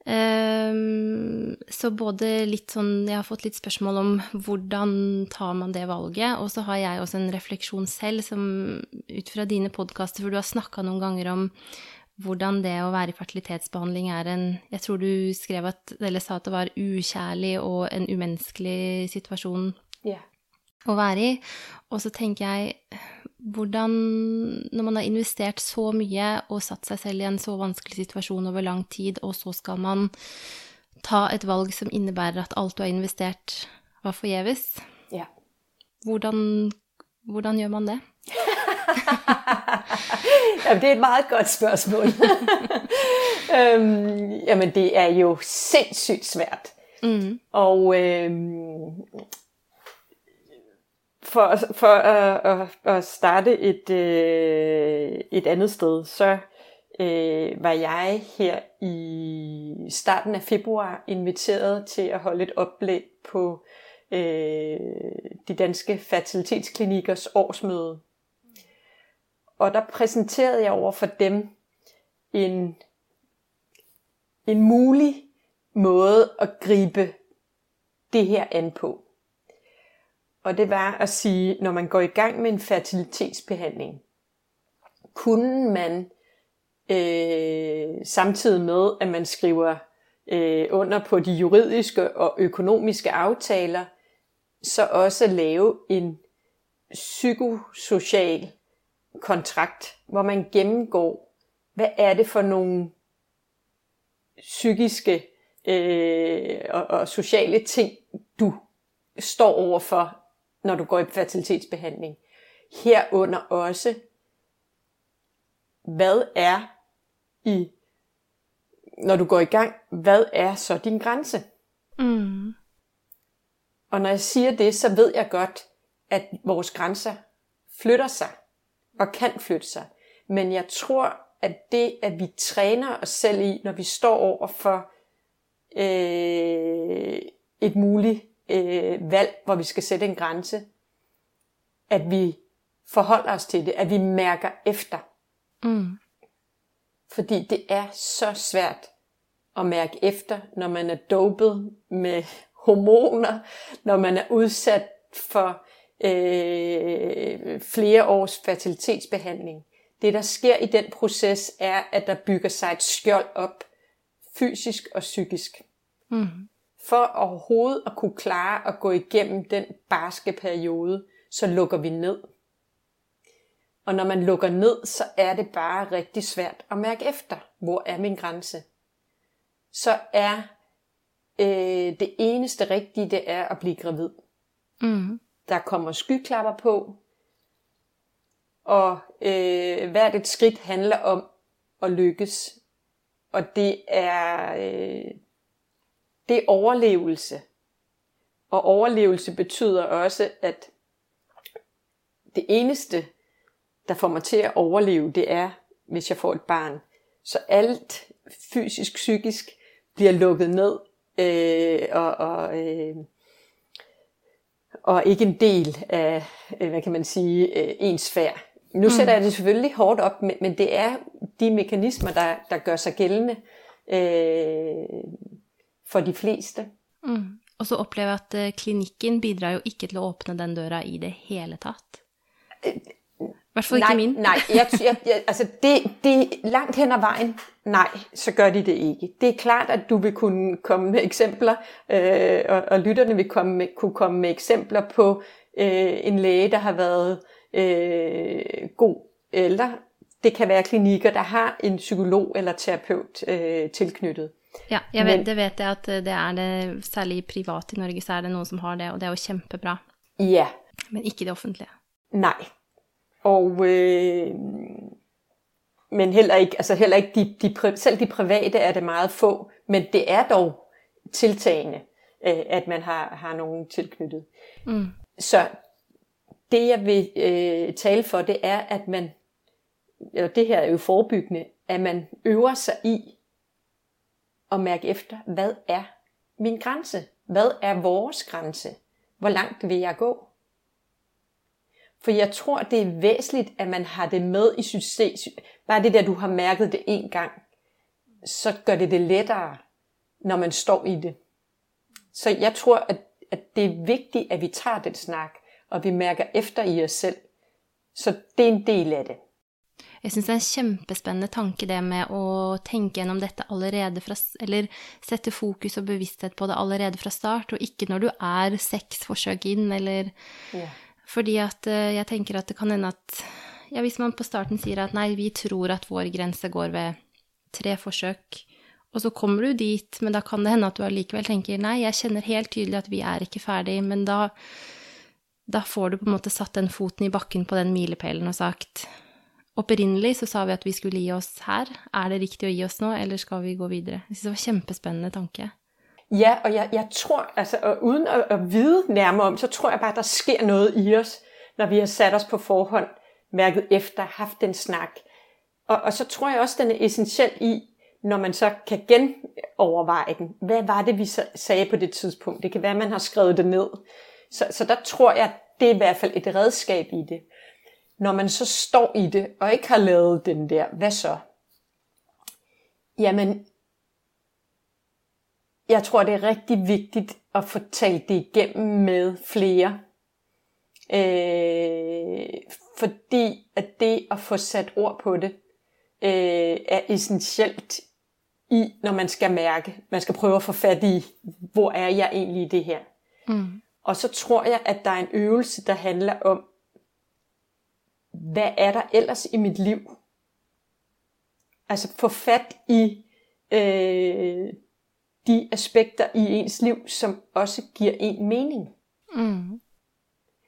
Um, så både litt sånn Jeg har fått litt spørsmål om hvordan tar man det valget, og så har jeg også en refleksjon selv som ut fra dine podkaster, for du har snakka noen ganger om hvordan det å være i fertilitetsbehandling er en Jeg tror du skrev at, eller sa at det var ukjærlig og en umenneskelig situasjon yeah. å være i. Og så tenker jeg hvordan Når man har investert så mye og satt seg selv i en så vanskelig situasjon over lang tid, og så skal man ta et valg som innebærer at alt du har investert, var forgjeves. Ja. Hvordan, hvordan gjør man det? jamen, det er et meget godt spørgsmål. øhm, jamen, det er jo sindssygt svært. Mm. Og øhm, for, for at, at, at starte et, øh, et andet sted, så øh, var jeg her i starten af februar inviteret til at holde et oplæg på øh, de danske fertilitetsklinikers årsmøde. Og der præsenterede jeg over for dem en, en mulig måde at gribe det her an på. Og det var at sige, når man går i gang med en fertilitetsbehandling, kunne man øh, samtidig med, at man skriver øh, under på de juridiske og økonomiske aftaler, så også lave en psykosocial kontrakt, hvor man gennemgår, hvad er det for nogle psykiske øh, og, og sociale ting, du står overfor, når du går i fertilitetsbehandling. Herunder også, hvad er i, når du går i gang, hvad er så din grænse? Mm. Og når jeg siger det, så ved jeg godt, at vores grænser flytter sig og kan flytte sig. Men jeg tror, at det, at vi træner os selv i, når vi står over for øh, et muligt øh, valg, hvor vi skal sætte en grænse, at vi forholder os til det, at vi mærker efter. Mm. Fordi det er så svært at mærke efter, når man er dopet med hormoner, når man er udsat for øh, flere års fertilitetsbehandling. Det, der sker i den proces, er, at der bygger sig et skjold op, fysisk og psykisk. Mm. For overhovedet at kunne klare at gå igennem den barske periode, så lukker vi ned. Og når man lukker ned, så er det bare rigtig svært at mærke efter, hvor er min grænse. Så er øh, det eneste rigtige, det er at blive gravid. Mm. Der kommer skyklapper på, og øh, hvert et skridt handler om at lykkes. Og det er, øh, det er overlevelse. Og overlevelse betyder også, at det eneste, der får mig til at overleve, det er, hvis jeg får et barn. Så alt fysisk, psykisk bliver lukket ned, øh, og, og, øh, og ikke en del af, øh, hvad kan man sige, øh, ens færd. Nu mm. sætter jeg det selvfølgelig hårdt op, men, men det er de mekanismer, der, der gør sig gældende øh, for de fleste. Mm. Og så oplever jeg at uh, klinikken bidrar jo ikke til at åbne den døra i det hele tatt. Hvert fald ikke nej, min. Nej, jeg, jeg, jeg, altså det, det langt hen ad vejen, nej, så gør de det ikke. Det er klart, at du vil kunne komme med eksempler, øh, og, og lytterne vil komme med, kunne komme med eksempler på øh, en læge, der har været øh, god eller det kan være klinikker, der har en psykolog eller terapeut øh, tilknyttet. Ja, jeg vet, det vet jeg at øh, det er det, særlig privat i Norge, så er det nogen, som har det, og det er jo kjempebra. Ja. Men ikke det offentlige. Nej. Og øh, men heller ikke, altså heller ikke de, de, selv de private er det meget få, men det er dog tiltagende, øh, at man har, har nogen tilknyttet. Mm. Så det jeg vil øh, tale for, det er, at man, og det her er jo forebyggende, at man øver sig i at mærke efter, hvad er min grænse? Hvad er vores grænse? Hvor langt vil jeg gå? For jeg tror, det er væsentligt, at man har det med i system. Bare det der, du har mærket det en gang, så gør det det lettere, når man står i det. Så jeg tror, at, at det er vigtigt, at vi tager den snak, og vi mærker efter i os selv. Så det er en del af det. Jeg synes det er en kjempespennende tanke det med å tenke gjennom dette allerede fra Eller sette fokus og bevissthet på det allerede fra start, og ikke når du er seks forsøk inn, eller Ja. Fordi at eh, jeg tenker at det kan hende at Ja, hvis man på starten sier at nei, vi tror at vår grense går ved tre forsøk, Og så kommer du dit, men da kan det hende at du allikevel tenker nei, jeg kjenner helt tydelig at vi er ikke ferdig, men da, da får du på en måte satt den foten i bakken på den milepælen og sagt Opprinnelig så sa vi at vi skulle gi oss her. Er det riktig å gi oss nå, eller skal vi gå videre? Jeg synes det var kjempespennende tanke. Ja, og jeg, jeg tror, altså, og uden at, at vide nærmere om, så tror jeg bare, at der sker noget i os, når vi har sat os på forhånd, mærket efter, haft den snak. Og, og så tror jeg også, den er essentiel i, når man så kan genoverveje den. Hvad var det, vi så, sagde på det tidspunkt? Det kan være, at man har skrevet det ned. Så, så der tror jeg, det er i hvert fald et redskab i det. Når man så står i det, og ikke har lavet den der, hvad så? Jamen, jeg tror, det er rigtig vigtigt at få talt det igennem med flere. Øh, fordi at det at få sat ord på det, øh, er essentielt i, når man skal mærke, man skal prøve at få fat i, hvor er jeg egentlig i det her. Mm. Og så tror jeg, at der er en øvelse, der handler om, hvad er der ellers i mit liv? Altså få fat i øh, de aspekter i ens liv, som også giver en mening. Mm.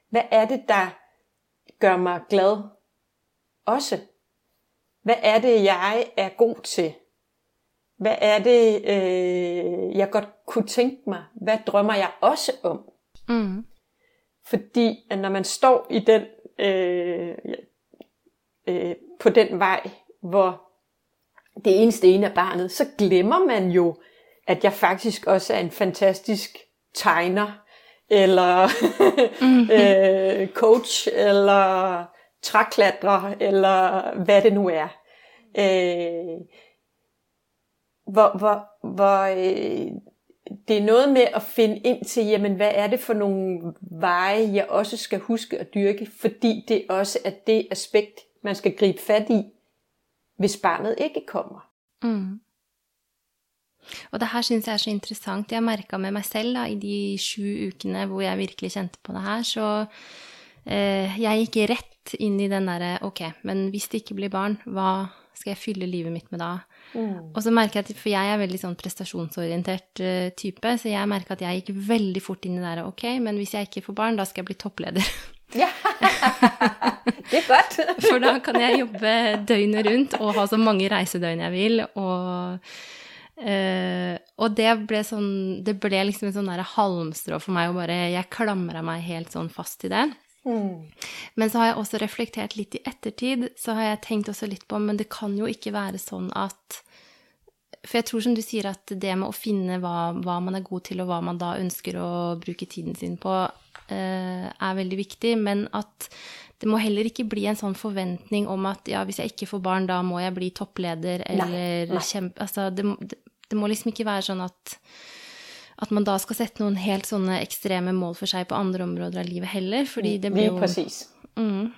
Hvad er det, der gør mig glad? Også. Hvad er det, jeg er god til? Hvad er det, øh, jeg godt kunne tænke mig? Hvad drømmer jeg også om? Mm. Fordi at når man står i den, øh, øh, på den vej, hvor det eneste ene er barnet, så glemmer man jo, at jeg faktisk også er en fantastisk tegner, eller mm. øh, coach, eller træklatrer, eller hvad det nu er. Øh, hvor, hvor, hvor øh, det er noget med at finde ind til, jamen hvad er det for nogle veje, jeg også skal huske at dyrke, fordi det også er det aspekt, man skal gribe fat i, hvis barnet ikke kommer. Mm. Og det her synes jeg er så interessant. Jeg merka med meg selv da, i de sju ukene hvor jeg virkelig kjente på det her, så eh, jeg gikk rett inn i den derre ok, men hvis det ikke blir barn, hva skal jeg fylle livet mitt med da? Mm. Og så merker jeg at, For jeg er veldig sånn prestasjonsorientert uh, type, så jeg merker at jeg gikk veldig fort inn i det der ok, men hvis jeg ikke får barn, da skal jeg bli toppleder. Ja, det er godt. For da kan jeg jobbe døgnet rundt og ha så mange reisedøgn jeg vil. Og, uh, og det ble sånn Det ble liksom en sånn halmstrå for meg å bare Jeg klamra meg helt sånn fast i det. Mm. Men så har jeg også reflektert litt i ettertid, så har jeg tenkt også litt på Men det kan jo ikke være sånn at For jeg tror som du sier at det med å finne hva, hva man er god til, og hva man da ønsker å bruke tiden sin på, eh, er veldig viktig, men at det må heller ikke bli en sånn forventning om at ja, hvis jeg ikke får barn, da må jeg bli toppleder eller kjempe Altså, det, det, må liksom ikke være sånn at at man da skal sette noen helt sånne ekstreme mål for seg på andre områder av livet heller, fordi det blir jo... Præcis. Mm.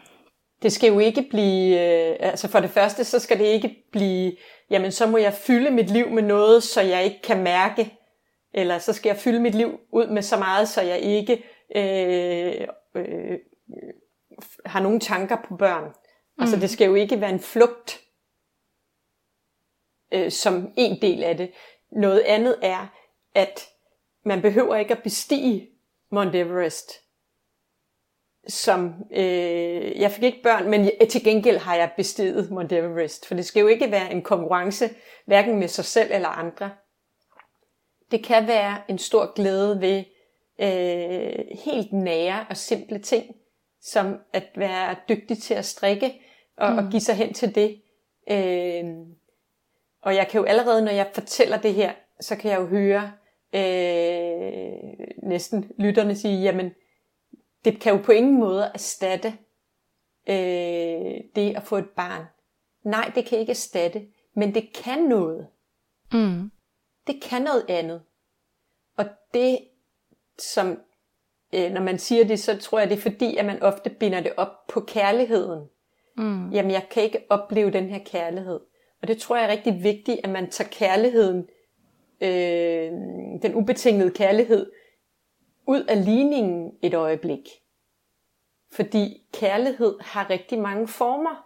Det skal jo ikke blive, øh, altså for det første, så skal det ikke blive, jamen så må jeg fylde mit liv med noget, så jeg ikke kan mærke, eller så skal jeg fylde mit liv ud med så meget, så jeg ikke øh, øh, har nogen tanker på børn. Altså, mm. Det skal jo ikke være en flugt, øh, som en del af det. Noget andet er, at man behøver ikke at bestige Mount Everest. Som, øh, jeg fik ikke børn, men til gengæld har jeg bestiget Mount Everest. For det skal jo ikke være en konkurrence, hverken med sig selv eller andre. Det kan være en stor glæde ved øh, helt nære og simple ting, som at være dygtig til at strikke og, mm. og give sig hen til det. Øh, og jeg kan jo allerede, når jeg fortæller det her, så kan jeg jo høre, øh, næsten lytterne sige, jamen det kan jo på ingen måde erstatte øh, det at få et barn. Nej, det kan ikke erstatte, men det kan noget. Mm. Det kan noget andet. Og det, som øh, når man siger det, så tror jeg, det er fordi, at man ofte binder det op på kærligheden. Mm. Jamen, jeg kan ikke opleve den her kærlighed. Og det tror jeg er rigtig vigtigt, at man tager kærligheden øh, den ubetingede kærlighed ud af ligningen et øjeblik. Fordi kærlighed har rigtig mange former.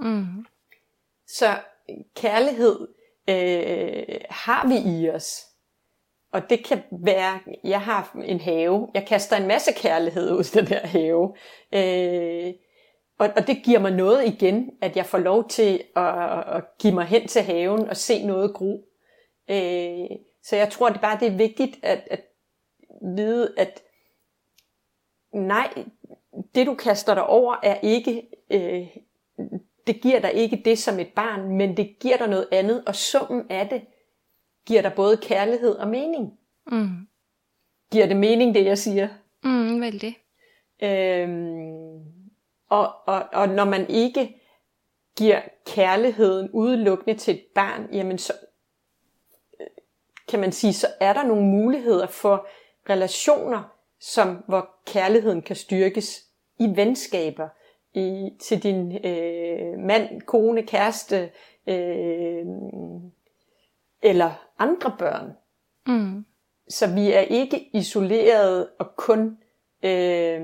Mm. Så kærlighed øh, har vi i os. Og det kan være, jeg har en have, jeg kaster en masse kærlighed ud i den her have. Øh, og, og det giver mig noget igen, at jeg får lov til at, at give mig hen til haven og se noget gro. Øh, så jeg tror det bare, det er vigtigt at, at vide, at nej, det du kaster dig over er ikke, øh, det giver dig ikke det som et barn, men det giver dig noget andet, og summen af det giver dig både kærlighed og mening. Mm. Giver det mening, det jeg siger? Mm, vældig. Øhm, og, og, og når man ikke giver kærligheden udelukkende til et barn, jamen så øh, kan man sige, så er der nogle muligheder for relationer, som hvor kærligheden kan styrkes i venskaber, i, til din øh, mand, kone, kæreste, øh, eller andre børn. Mm. Så vi er ikke isoleret og kun øh,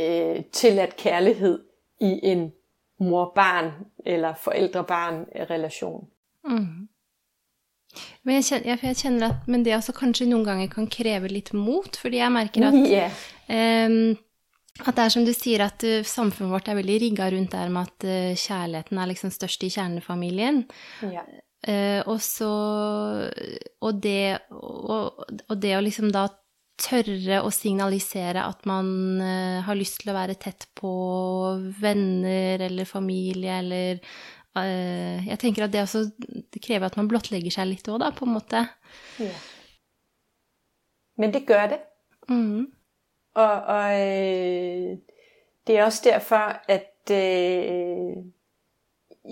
øh, tilladt kærlighed i en mor-barn eller forældre-barn relation. Mm. Men jeg kjenner, jeg kjenner, at men det også kanskje noen ganger kan kreve litt mot, fordi jeg merker at yeah. um, at det er som du sier, at uh, samfunnet vårt er veldig rigga rundt der med at uh, kjærligheten er liksom størst i kjernefamilien. Ja. Uh, og så og det, og, og det å liksom da tørre å signalisere at man uh, har lyst til å være tett på venner eller familie eller uh, Jeg tenker at det også det krever at man blottlegger seg litt òg, da, på en måte. Ja. Men det gør det. Mm. Og, og øh, det er også derfor, at øh,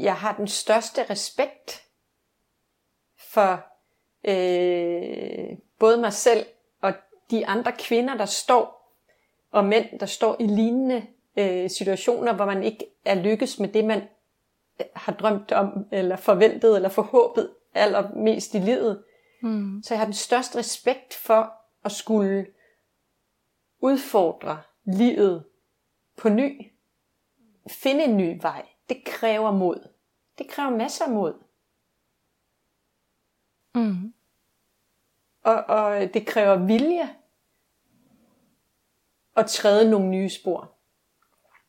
jeg har den største respekt for øh, både mig selv de andre kvinder, der står, og mænd, der står i lignende øh, situationer, hvor man ikke er lykkes med det, man øh, har drømt om, eller forventet, eller forhåbet allermest i livet. Mm. Så jeg har den største respekt for at skulle udfordre livet på ny. Finde en ny vej. Det kræver mod. Det kræver masser af mod. Mm. Og, og det kræver vilje at træde nogle nye spor.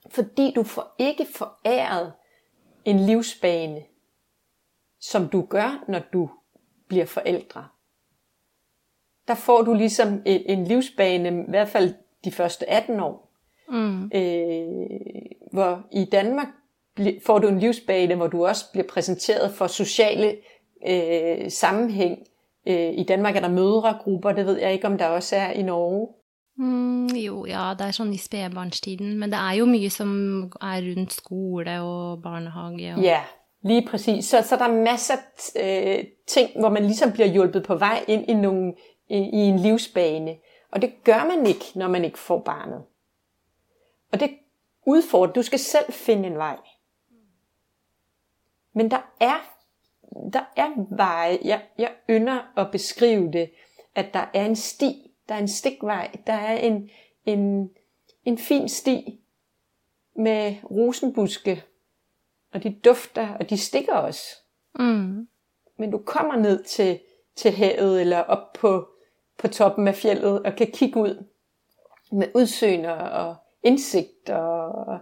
Fordi du får ikke foræret en livsbane, som du gør, når du bliver forældre. Der får du ligesom en, en livsbane, i hvert fald de første 18 år. Mm. Øh, hvor i Danmark får du en livsbane, hvor du også bliver præsenteret for sociale øh, sammenhæng. Øh, I Danmark er der mødregrupper, det ved jeg ikke, om der også er i Norge. Mm, jo, ja, det er sånn i spedbarnstiden. Men det er jo mye som er rundt skole og barnehage. Og... Ja, lige præcis. Så, så der er masser af øh, ting, hvor man ligesom bliver hjulpet på vej ind i, nogle, i, i en livsbane. Og det gør man ikke, når man ikke får barnet. Og det udfordrer, du skal selv finde en vej. Men der er der er veje, jeg, jeg ynder at beskrive det, at der er en sti, der er en stikvej, der er en, en, en fin sti med rosenbuske, og de dufter, og de stikker os. Mm. Men du kommer ned til, til havet, eller op på, på toppen af fjellet, og kan kigge ud med udsyn og indsigt. Og,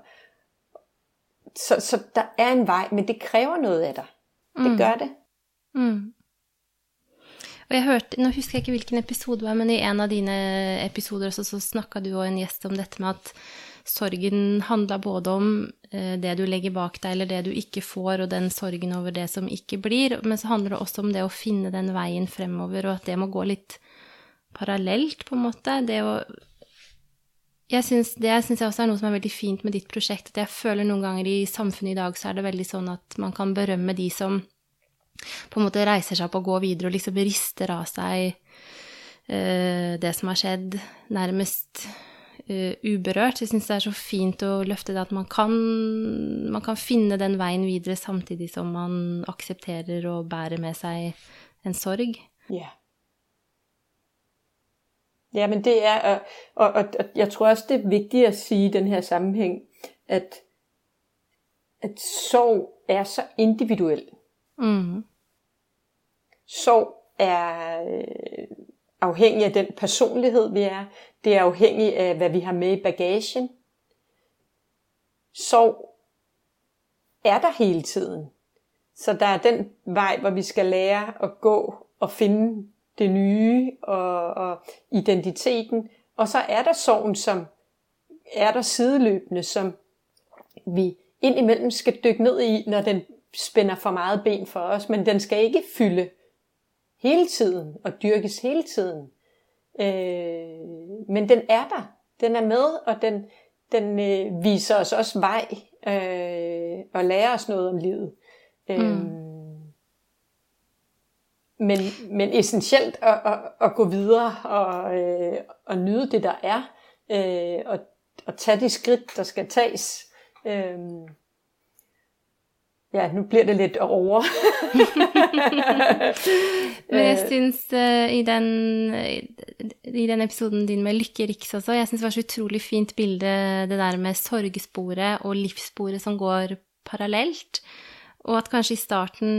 så, så der er en vej, men det kræver noget af dig. Det mm. gør det. Mm. Og jeg hørte, Nå husker jeg ikke hvilken episode det var, men i en av dine episoder så, så snakka du og en gjest om dette med at sorgen handla både om eh, det du legger bak deg, eller det du ikke får, og den sorgen over det som ikke blir, men så handler det også om det å finne den veien fremover, og at det må gå litt parallelt, på en måte. Det å jeg synes, det synes jeg også er noe som er veldig fint med ditt prosjekt. At jeg føler noen ganger i samfunnet i dag så er det veldig sånn at man kan berømme de som på en måte reiser seg opp og går videre og liksom rister av seg uh, det som har skjedd, nærmest uh, uberørt. Jeg syns det er så fint å løfte det at man kan, man kan finne den veien videre samtidig som man aksepterer og bærer med seg en sorg. Yeah. Ja, men det er, og, og, og, og jeg tror også, det er vigtigt at sige i den her sammenhæng, at, at sorg er så individuel. Mm. Sorg er øh, afhængig af den personlighed, vi er. Det er afhængig af, hvad vi har med i bagagen. Sorg er der hele tiden. Så der er den vej, hvor vi skal lære at gå og finde det nye og, og identiteten. Og så er der sorgen, som er der sideløbende, som vi indimellem skal dykke ned i, når den spænder for meget ben for os. Men den skal ikke fylde hele tiden og dyrkes hele tiden. Øh, men den er der. Den er med, og den, den øh, viser os også vej øh, og lærer os noget om livet. Øh, mm. Øh, men, men essentielt at, at, at gå videre og, øh, og nyde det, der er, øh, og, og tage de skridt, der skal tages. Øh, ja, nu bliver det lidt over. Men jeg syns uh, i, den, i den episoden din med Lykke Riks også, jeg syns det var så utrolig fint bilde det der med sorgsporet og livssporet som går parallelt. Og at kanskje i starten,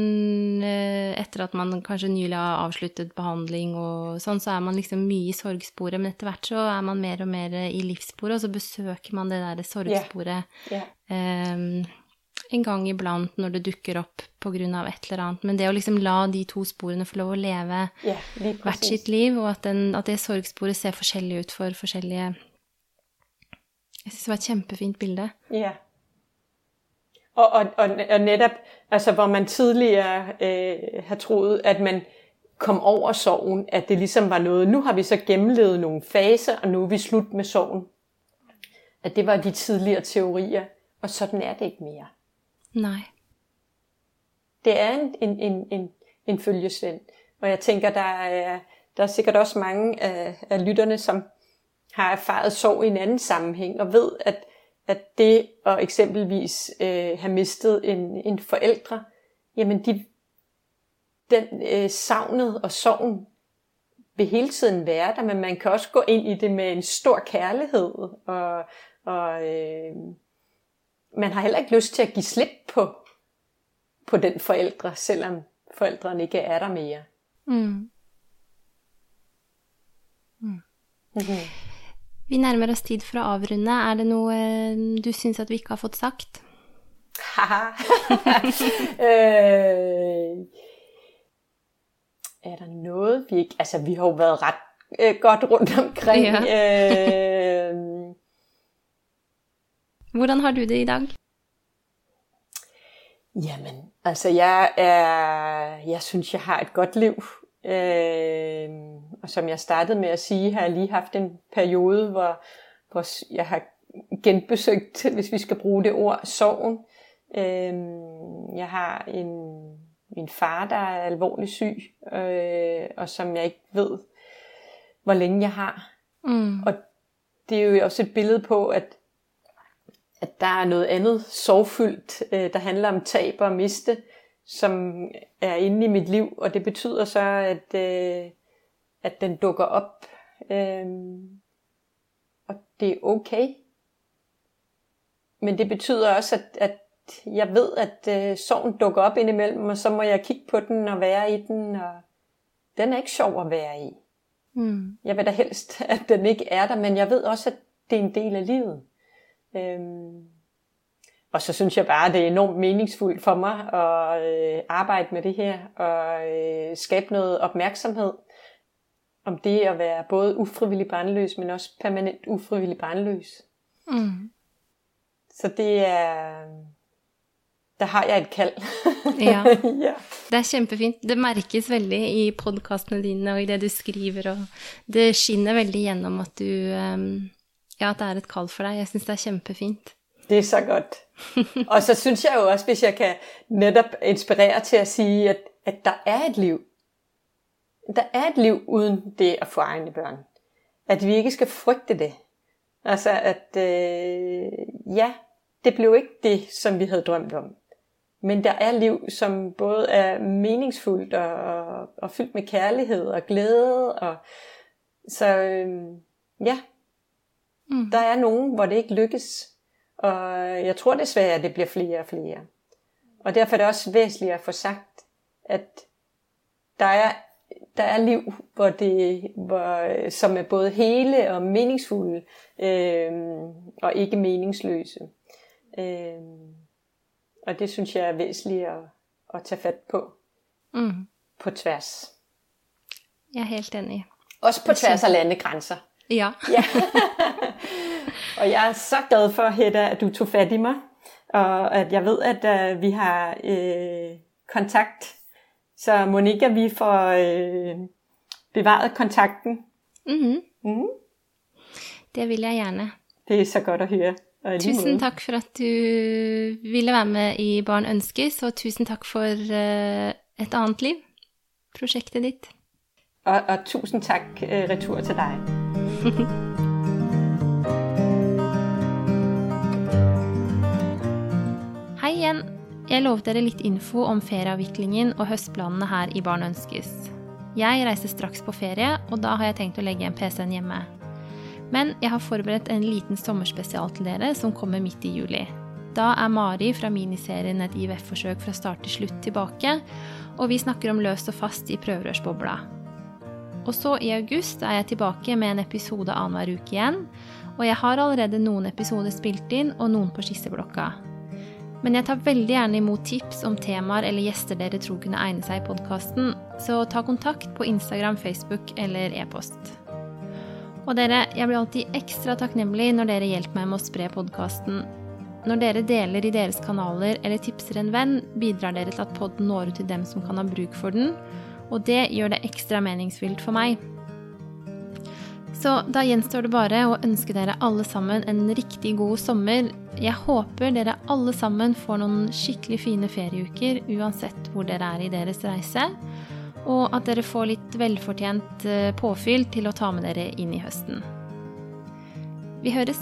uh, etter at man kanskje nylig har avsluttet behandling og sånn, så er man liksom mye i sorgsporet, men etter hvert så er man mer og mer i livssporet, og så besøker man det der sorgsporet. Yeah. Yeah. Um, en gang iblant når det dukker opp pga. et eller annet. Men det å liksom la de to sporene få lov å leve ja, hvert sitt liv, og at, den, at, det sorgsporet ser forskjellig ut for forskjellige Jeg syns det var et kjempefint bilde. Ja. Og, og, og, og netop, altså hvor man tidligere øh, har troet, at man kom over sorgen, at det ligesom var noget, nu har vi så gennemlevet nogle faser, og nu er vi slut med sorgen. At det var de tidligere teorier, og sådan er det ikke mere. Nej. Det er en, en, en, en, en følgesvend. Og jeg tænker, der er, der er sikkert også mange af, af lytterne, som har erfaret sorg i en anden sammenhæng, og ved, at, at det at eksempelvis øh, have mistet en, en forældre, jamen de, den øh, savnet og sorgen vil hele tiden være der, men man kan også gå ind i det med en stor kærlighed og, og øh, man har heller ikke lyst til at give slip på, på den forældre, selvom forældrene ikke er der mere. Mm. Mm. Mm-hmm. Vi nærmer oss tid for å avrunde. Er det noe eh, du syns at vi ikke har fått sagt? øh, er der noget, vi ikke... Altså, vi har jo været ret øh, godt rundt omkring. Ja. øh, Hvordan har du det i dag? Jamen, altså jeg er, jeg synes, jeg har et godt liv. Øh, og som jeg startede med at sige, har jeg lige haft en periode, hvor, hvor jeg har genbesøgt, hvis vi skal bruge det ord, sorgen. Øh, jeg har en, min far, der er alvorligt syg, øh, og som jeg ikke ved, hvor længe jeg har. Mm. Og det er jo også et billede på, at at der er noget andet sorgfyldt, øh, der handler om tab og miste, som er inde i mit liv, og det betyder så, at, øh, at den dukker op. Øh, og det er okay. Men det betyder også, at, at jeg ved, at øh, sorgen dukker op indimellem, og så må jeg kigge på den og være i den, og den er ikke sjov at være i. Mm. Jeg vil da helst, at den ikke er der, men jeg ved også, at det er en del af livet. Øhm, og så synes jeg bare, det er enormt meningsfuldt for mig at øh, arbejde med det her og øh, skabe noget opmærksomhed om det at være både ufrivillig barnløs, men også permanent ufrivillig barnløs. Mm. Så det er, der har jeg et kald. ja. ja. Det er kjempefint. Det merkes veldig i podkastene dine og i det du skriver, og det skinner veldig gjennom at du um ja, at det er et kall for deg. Jeg syns det er kjempefint. Det er så godt. Og så synes jeg jo også, hvis jeg kan netop inspirere til at sige, at, at der er et liv. Der er et liv uden det at få egne børn. At vi ikke skal frygte det. Altså at, øh, ja, det blev ikke det, som vi havde drømt om. Men der er liv, som både er meningsfuldt og, og, og fyldt med kærlighed og glæde. Og, så øh, ja, Mm. Der er nogen, hvor det ikke lykkes. Og jeg tror desværre, at det bliver flere og flere. Og derfor er det også væsentligt at få sagt, at der er, der er liv, hvor det, hvor, som er både hele og meningsfulde, øh, og ikke meningsløse. Øh, og det synes jeg er væsentligt at, at tage fat på. Mm. På tværs. Jeg er helt enig. Også på tværs af landegrænser. Ja. ja. og jeg er så glad for, Hedda, at du tog fat i mig. Og at jeg ved, at uh, vi har øh, kontakt. Så Monika, vi får øh, bevaret kontakten. Mm-hmm. Mm. Det vil jeg gerne. Det er så godt at høre. Tusen takk for at du ville være med i Barn ønskes, og tusen takk for uh, et annet liv, prosjektet ditt. Og, og tusind tak uh, retur til dig. igjen. Jeg lovet dere litt info om ferieavviklingen og høstplanene her i Barn ønskes. Jeg reiser straks på ferie, og da har jeg tenkt å legge igjen PC-en hjemme. Men jeg har forberedt en liten sommerspesial til dere som kommer midt i juli. Da er Mari fra miniserien Et IVF-forsøk fra start til slutt tilbake, og vi snakker om løst og fast i prøverørsbobla. Og så i august er jeg tilbake med en episode annenhver uke igjen, og jeg har allerede noen episoder spilt inn og noen på skisseblokka. Men jeg tar veldig gjerne imot tips om temaer eller gjester dere tror kunne egne seg i podkasten, så ta kontakt på Instagram, Facebook eller e-post. Og dere, jeg blir alltid ekstra takknemlig når dere hjelper meg med å spre podkasten. Når dere deler i deres kanaler eller tipser en venn, bidrar dere til at podden når ut til dem som kan ha bruk for den, og det gjør det ekstra meningsfylt for meg. Så da gjenstår det bare å ønske dere alle sammen en riktig god sommer. Jeg håper dere alle sammen får noen skikkelig fine ferieuker uansett hvor dere er i deres reise, og at dere får litt velfortjent eh, påfyll til å ta med dere inn i høsten. Vi høres!